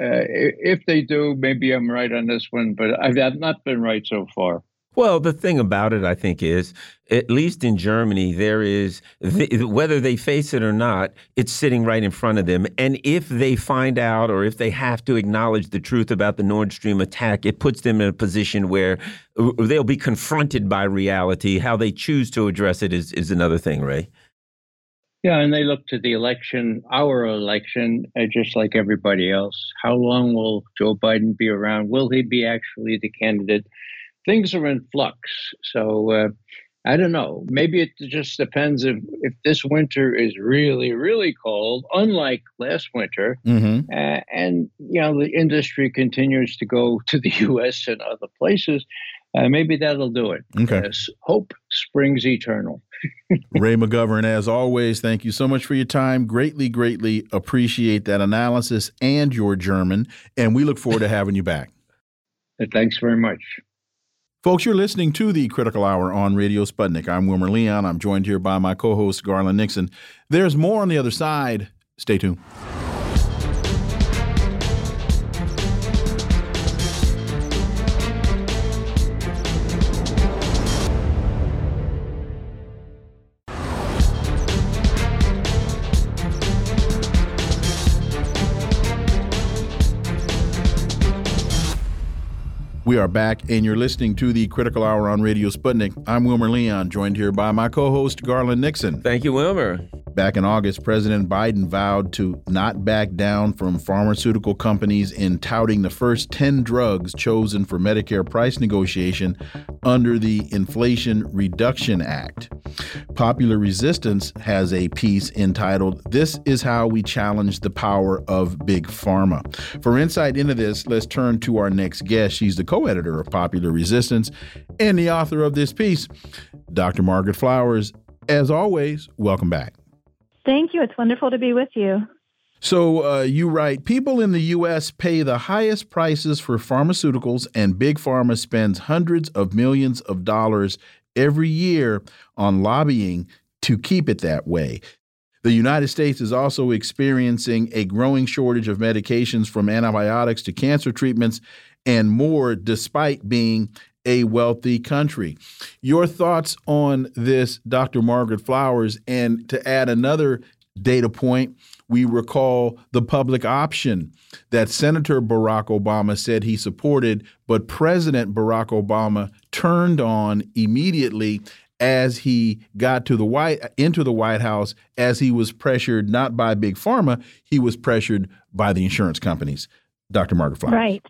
uh, if they do, maybe I'm right on this one, but I've, I've not been right so far. Well, the thing about it, I think, is at least in Germany, there is whether they face it or not, it's sitting right in front of them. And if they find out or if they have to acknowledge the truth about the Nord Stream attack, it puts them in a position where uh, they'll be confronted by reality. How they choose to address it is, is another thing, Ray. Yeah, and they look to the election, our election, uh, just like everybody else. How long will Joe Biden be around? Will he be actually the candidate? Things are in flux. So uh, I don't know. Maybe it just depends if, if this winter is really, really cold, unlike last winter, mm-hmm. uh, and you know the industry continues to go to the U.S. and other places. Uh, maybe that'll do it. Okay. hope springs eternal. Ray McGovern, as always, thank you so much for your time. Greatly, greatly appreciate that analysis and your German, and we look forward to having you back. Thanks very much. Folks, you're listening to the Critical Hour on Radio Sputnik. I'm Wilmer Leon. I'm joined here by my co host, Garland Nixon. There's more on the other side. Stay tuned. We are back, and you're listening to the Critical Hour on Radio Sputnik. I'm Wilmer Leon, joined here by my co host, Garland Nixon. Thank you, Wilmer. Back in August, President Biden vowed to not back down from pharmaceutical companies in touting the first 10 drugs chosen for Medicare price negotiation under the Inflation Reduction Act. Popular Resistance has a piece entitled, This is How We Challenge the Power of Big Pharma. For insight into this, let's turn to our next guest. She's the co editor of Popular Resistance and the author of this piece, Dr. Margaret Flowers. As always, welcome back. Thank you. It's wonderful to be with you. So uh, you write people in the U.S. pay the highest prices for pharmaceuticals, and Big Pharma spends hundreds of millions of dollars every year on lobbying to keep it that way. The United States is also experiencing a growing shortage of medications from antibiotics to cancer treatments and more, despite being a wealthy country. Your thoughts on this, Dr. Margaret Flowers, and to add another data point, we recall the public option that Senator Barack Obama said he supported, but President Barack Obama turned on immediately as he got to the white into the White House as he was pressured not by big pharma, he was pressured by the insurance companies. Dr. Margaret Flowers. Right.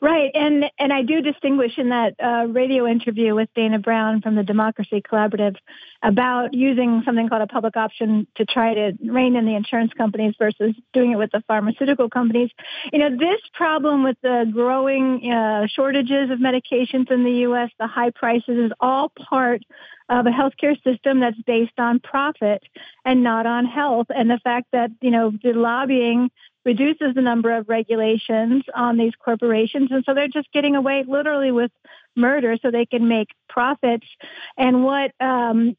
Right, and and I do distinguish in that uh, radio interview with Dana Brown from the Democracy Collaborative about using something called a public option to try to rein in the insurance companies versus doing it with the pharmaceutical companies. You know, this problem with the growing uh, shortages of medications in the U.S., the high prices, is all part of a healthcare system that's based on profit and not on health. And the fact that, you know, the lobbying reduces the number of regulations on these corporations. And so they're just getting away literally with murder so they can make profits. And what, um,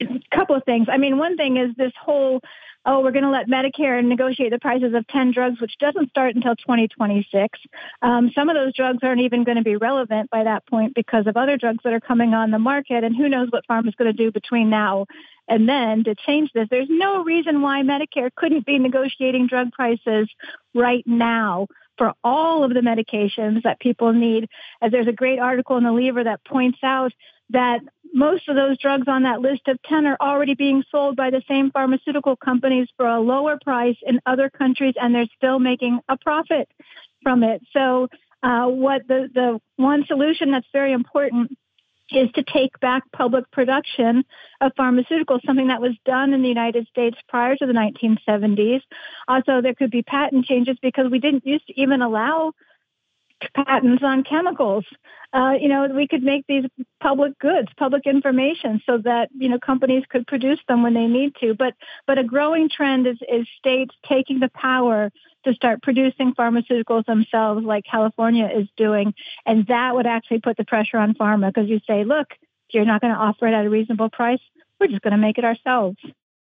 a couple of things. I mean, one thing is this whole oh, we're going to let Medicare negotiate the prices of 10 drugs, which doesn't start until 2026. Um, some of those drugs aren't even going to be relevant by that point because of other drugs that are coming on the market. And who knows what pharma is going to do between now and then to change this. There's no reason why Medicare couldn't be negotiating drug prices right now for all of the medications that people need. As there's a great article in the Lever that points out that most of those drugs on that list of 10 are already being sold by the same pharmaceutical companies for a lower price in other countries, and they're still making a profit from it. So, uh, what the, the one solution that's very important is to take back public production of pharmaceuticals, something that was done in the United States prior to the 1970s. Also, there could be patent changes because we didn't used to even allow patents on chemicals. Uh, you know, we could make these public goods, public information, so that you know companies could produce them when they need to. But but a growing trend is is states taking the power to start producing pharmaceuticals themselves, like California is doing, and that would actually put the pressure on pharma because you say, look, if you're not going to offer it at a reasonable price, we're just going to make it ourselves.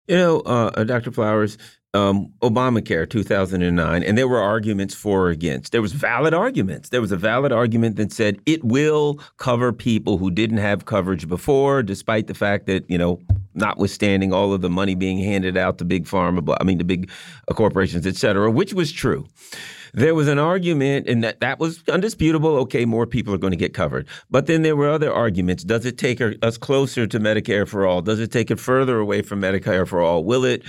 You know, uh, uh Dr. Flowers, um, Obamacare 2009, and there were arguments for or against. There was valid arguments. There was a valid argument that said it will cover people who didn't have coverage before, despite the fact that you know, notwithstanding all of the money being handed out to big pharma, I mean, to big uh, corporations, et cetera, which was true there was an argument, and that, that was undisputable. Okay, more people are going to get covered. But then there were other arguments. Does it take us closer to Medicare for all? Does it take it further away from Medicare for all? Will it,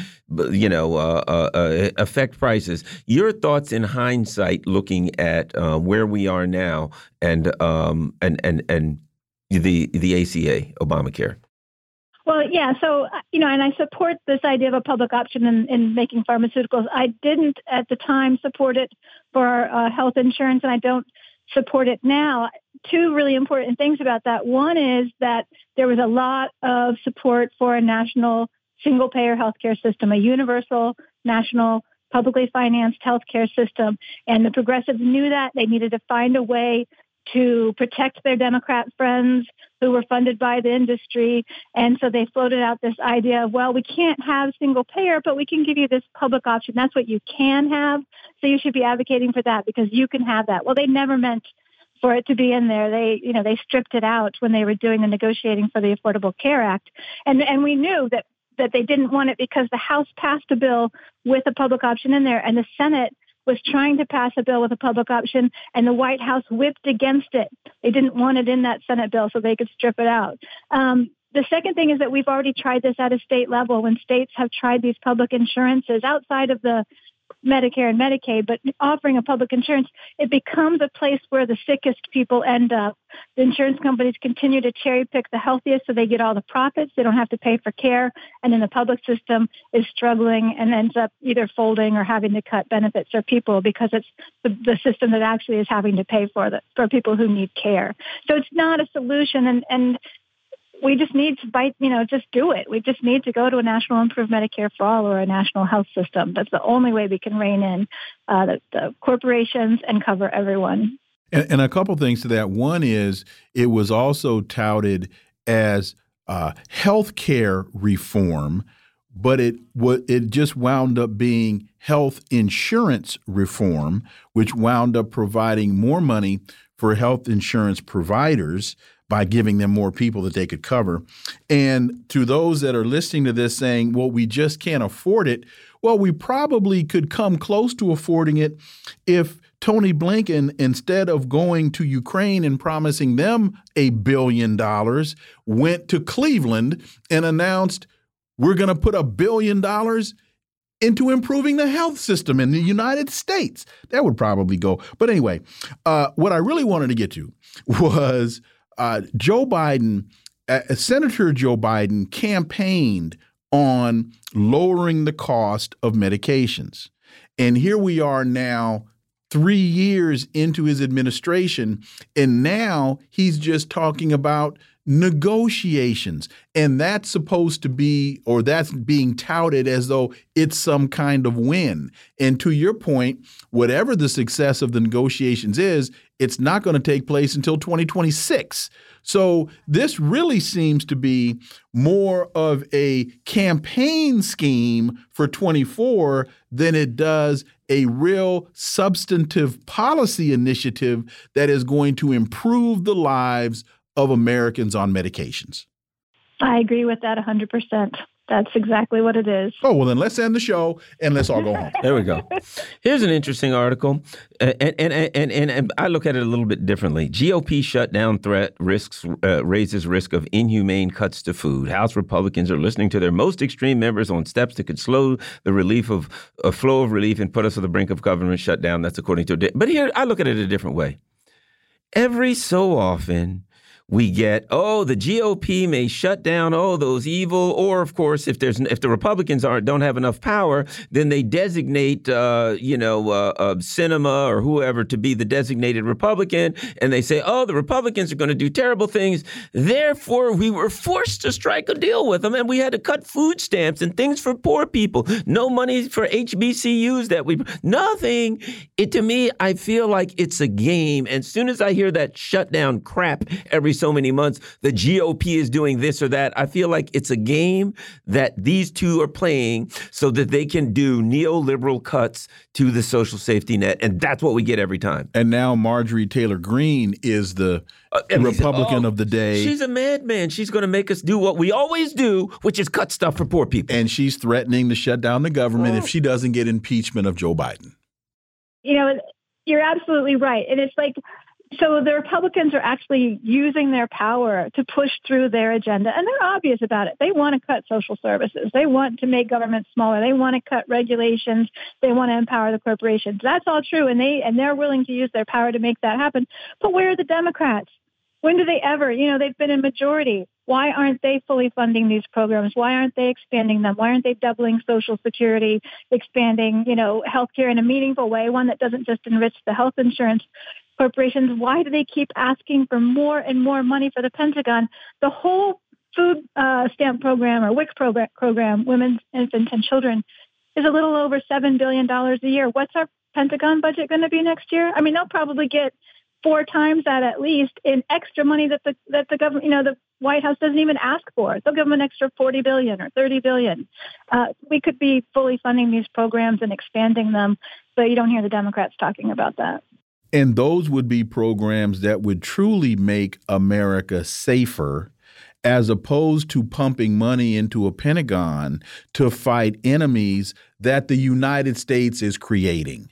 you know, uh, uh, uh, affect prices? Your thoughts in hindsight, looking at uh, where we are now, and um, and and and the the ACA, Obamacare. Well, yeah. So, uh, you know, and I support this idea of a public option in, in making pharmaceuticals. I didn't at the time support it for uh, health insurance, and I don't support it now. Two really important things about that. One is that there was a lot of support for a national single payer healthcare system, a universal national publicly financed healthcare system. And the progressives knew that. They needed to find a way to protect their Democrat friends who were funded by the industry. And so they floated out this idea of, well, we can't have single payer, but we can give you this public option. That's what you can have. So you should be advocating for that because you can have that. Well, they never meant for it to be in there. They, you know, they stripped it out when they were doing the negotiating for the Affordable Care Act. And, and we knew that, that they didn't want it because the House passed a bill with a public option in there and the Senate was trying to pass a bill with a public option, and the White House whipped against it. They didn't want it in that Senate bill so they could strip it out. Um, the second thing is that we've already tried this at a state level when states have tried these public insurances outside of the Medicare and Medicaid, but offering a public insurance, it becomes a place where the sickest people end up. The insurance companies continue to cherry pick the healthiest so they get all the profits. They don't have to pay for care. And then the public system is struggling and ends up either folding or having to cut benefits for people because it's the, the system that actually is having to pay for the, for people who need care. So it's not a solution. And, and we just need to bite, you know, just do it. We just need to go to a national improved Medicare for all or a national health system. That's the only way we can rein in uh, the, the, corporations and cover everyone. And, and, a couple things to that. One is it was also touted as uh, health care reform, but it it just wound up being health insurance reform, which wound up providing more money for health insurance providers by giving them more people that they could cover. And to those that are listening to this saying, well, we just can't afford it, well, we probably could come close to affording it if Tony Blinken, instead of going to Ukraine and promising them a billion dollars, went to Cleveland and announced, we're going to put a billion dollars into improving the health system in the United States. That would probably go. But anyway, uh, what I really wanted to get to was uh, Joe Biden, uh, Senator Joe Biden campaigned on lowering the cost of medications. And here we are now, three years into his administration, and now he's just talking about negotiations. And that's supposed to be, or that's being touted as though it's some kind of win. And to your point, whatever the success of the negotiations is, it's not going to take place until 2026. So this really seems to be more of a campaign scheme for 24 than it does a real substantive policy initiative that is going to improve the lives of Americans on medications. I agree with that 100%. That's exactly what it is. Oh, well, then let's end the show and let's all go home. there we go. Here's an interesting article. And, and, and, and, and I look at it a little bit differently. GOP shutdown threat risks uh, raises risk of inhumane cuts to food. House Republicans are listening to their most extreme members on steps that could slow the relief of a flow of relief and put us on the brink of government shutdown. That's according to. But here, I look at it a different way. Every so often, we get oh the GOP may shut down oh those evil or of course if there's if the Republicans aren't don't have enough power then they designate uh, you know uh, uh, Sinema or whoever to be the designated Republican and they say oh the Republicans are going to do terrible things. Therefore we were forced to strike a deal with them and we had to cut food stamps and things for poor people. No money for HBCUs that we nothing. It to me I feel like it's a game and as soon as I hear that shutdown crap every so many months, the GOP is doing this or that. I feel like it's a game that these two are playing so that they can do neoliberal cuts to the social safety net. And that's what we get every time. And now Marjorie Taylor Greene is the uh, Republican oh, of the day. She's a madman. She's going to make us do what we always do, which is cut stuff for poor people. And she's threatening to shut down the government oh. if she doesn't get impeachment of Joe Biden. You know, you're absolutely right. And it's like so the Republicans are actually using their power to push through their agenda, and they're obvious about it. They want to cut social services. They want to make government smaller. They want to cut regulations. They want to empower the corporations. That's all true, and they and they're willing to use their power to make that happen. But where are the Democrats? When do they ever? You know, they've been in majority. Why aren't they fully funding these programs? Why aren't they expanding them? Why aren't they doubling Social Security, expanding, you know, healthcare in a meaningful way, one that doesn't just enrich the health insurance corporations, why do they keep asking for more and more money for the Pentagon? The whole food uh, stamp program or WIC program, program, Women's, Infants, and Children, is a little over $7 billion a year. What's our Pentagon budget going to be next year? I mean, they'll probably get four times that at least in extra money that the that the government, you know, the White House doesn't even ask for. They'll give them an extra 40 billion or 30 billion. Uh, we could be fully funding these programs and expanding them, but you don't hear the Democrats talking about that. And those would be programs that would truly make America safer as opposed to pumping money into a Pentagon to fight enemies that the United States is creating.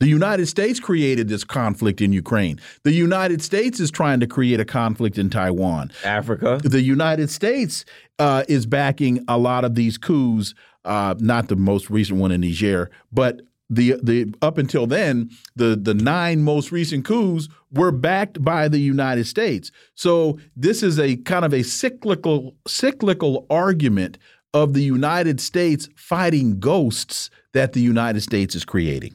The United States created this conflict in Ukraine. The United States is trying to create a conflict in Taiwan. Africa. The United States uh, is backing a lot of these coups uh, not the most recent one in Niger, but the the up until then, the the nine most recent coups were backed by the United States. So this is a kind of a cyclical cyclical argument of the United States fighting ghosts that the United States is creating.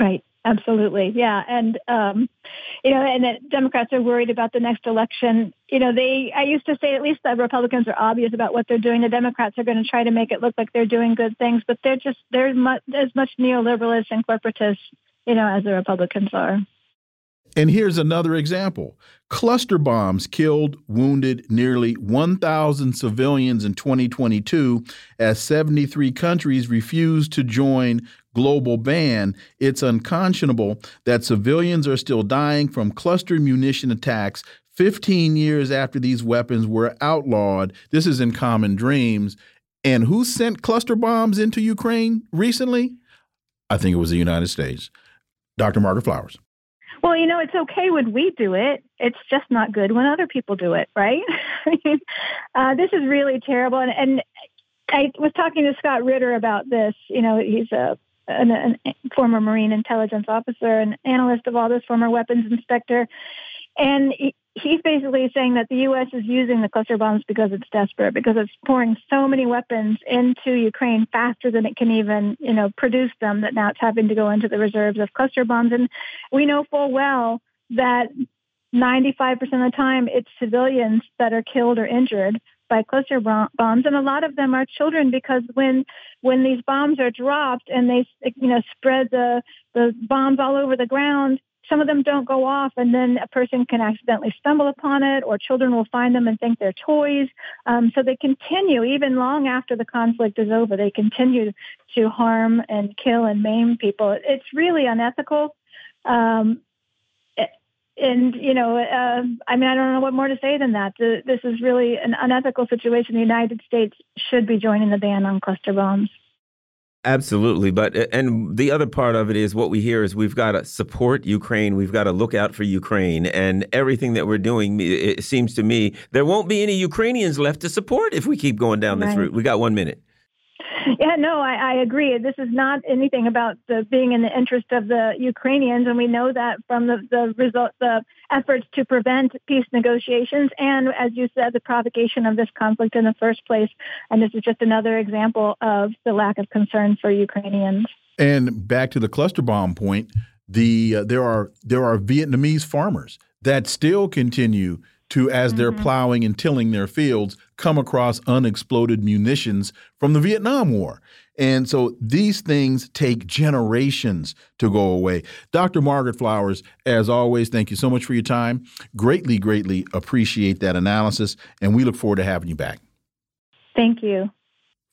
Right. Absolutely, yeah, and um, you know, and the Democrats are worried about the next election. You know, they I used to say at least the Republicans are obvious about what they're doing. The Democrats are going to try to make it look like they're doing good things, but they're just they're as much neoliberalist and corporatist, you know, as the Republicans are. And here's another example. Cluster bombs killed, wounded nearly 1,000 civilians in 2022 as 73 countries refused to join global ban, it's unconscionable that civilians are still dying from cluster munition attacks 15 years after these weapons were outlawed. This is in Common Dreams. And who sent cluster bombs into Ukraine recently? I think it was the United States. Dr. Margaret Flowers. Well, you know, it's okay when we do it. It's just not good when other people do it, right? uh, this is really terrible. And, and I was talking to Scott Ritter about this. You know, he's a an, an former Marine intelligence officer, an analyst of all this, former weapons inspector. And he, he's basically saying that the U.S. is using the cluster bombs because it's desperate, because it's pouring so many weapons into Ukraine faster than it can even, you know, produce them. That now it's having to go into the reserves of cluster bombs, and we know full well that 95% of the time it's civilians that are killed or injured by cluster bombs, and a lot of them are children because when when these bombs are dropped and they you know spread the the bombs all over the ground, some of them don't go off, and then a person can accidentally stumble upon it, or children will find them and think they're toys. Um, so they continue even long after the conflict is over. They continue to harm and kill and maim people. It's really unethical. Um, and you know, uh, I mean, I don't know what more to say than that. This is really an unethical situation. The United States should be joining the ban on cluster bombs. Absolutely, but and the other part of it is what we hear is we've got to support Ukraine, we've got to look out for Ukraine, and everything that we're doing. It seems to me there won't be any Ukrainians left to support if we keep going down this right. route. We got one minute. Yeah, no, I, I agree. This is not anything about the being in the interest of the Ukrainians, and we know that from the, the result, the efforts to prevent peace negotiations, and as you said, the provocation of this conflict in the first place. And this is just another example of the lack of concern for Ukrainians. And back to the cluster bomb point, the uh, there are there are Vietnamese farmers that still continue to, as mm -hmm. they're mm-hmm. plowing and tilling their fields, come across unexploded munitions from the Vietnam War. And so these things take generations to go away. Dr. Margaret Flowers, as always, thank you so much for your time. Greatly, greatly appreciate that analysis, and we look forward to having you back. Thank you.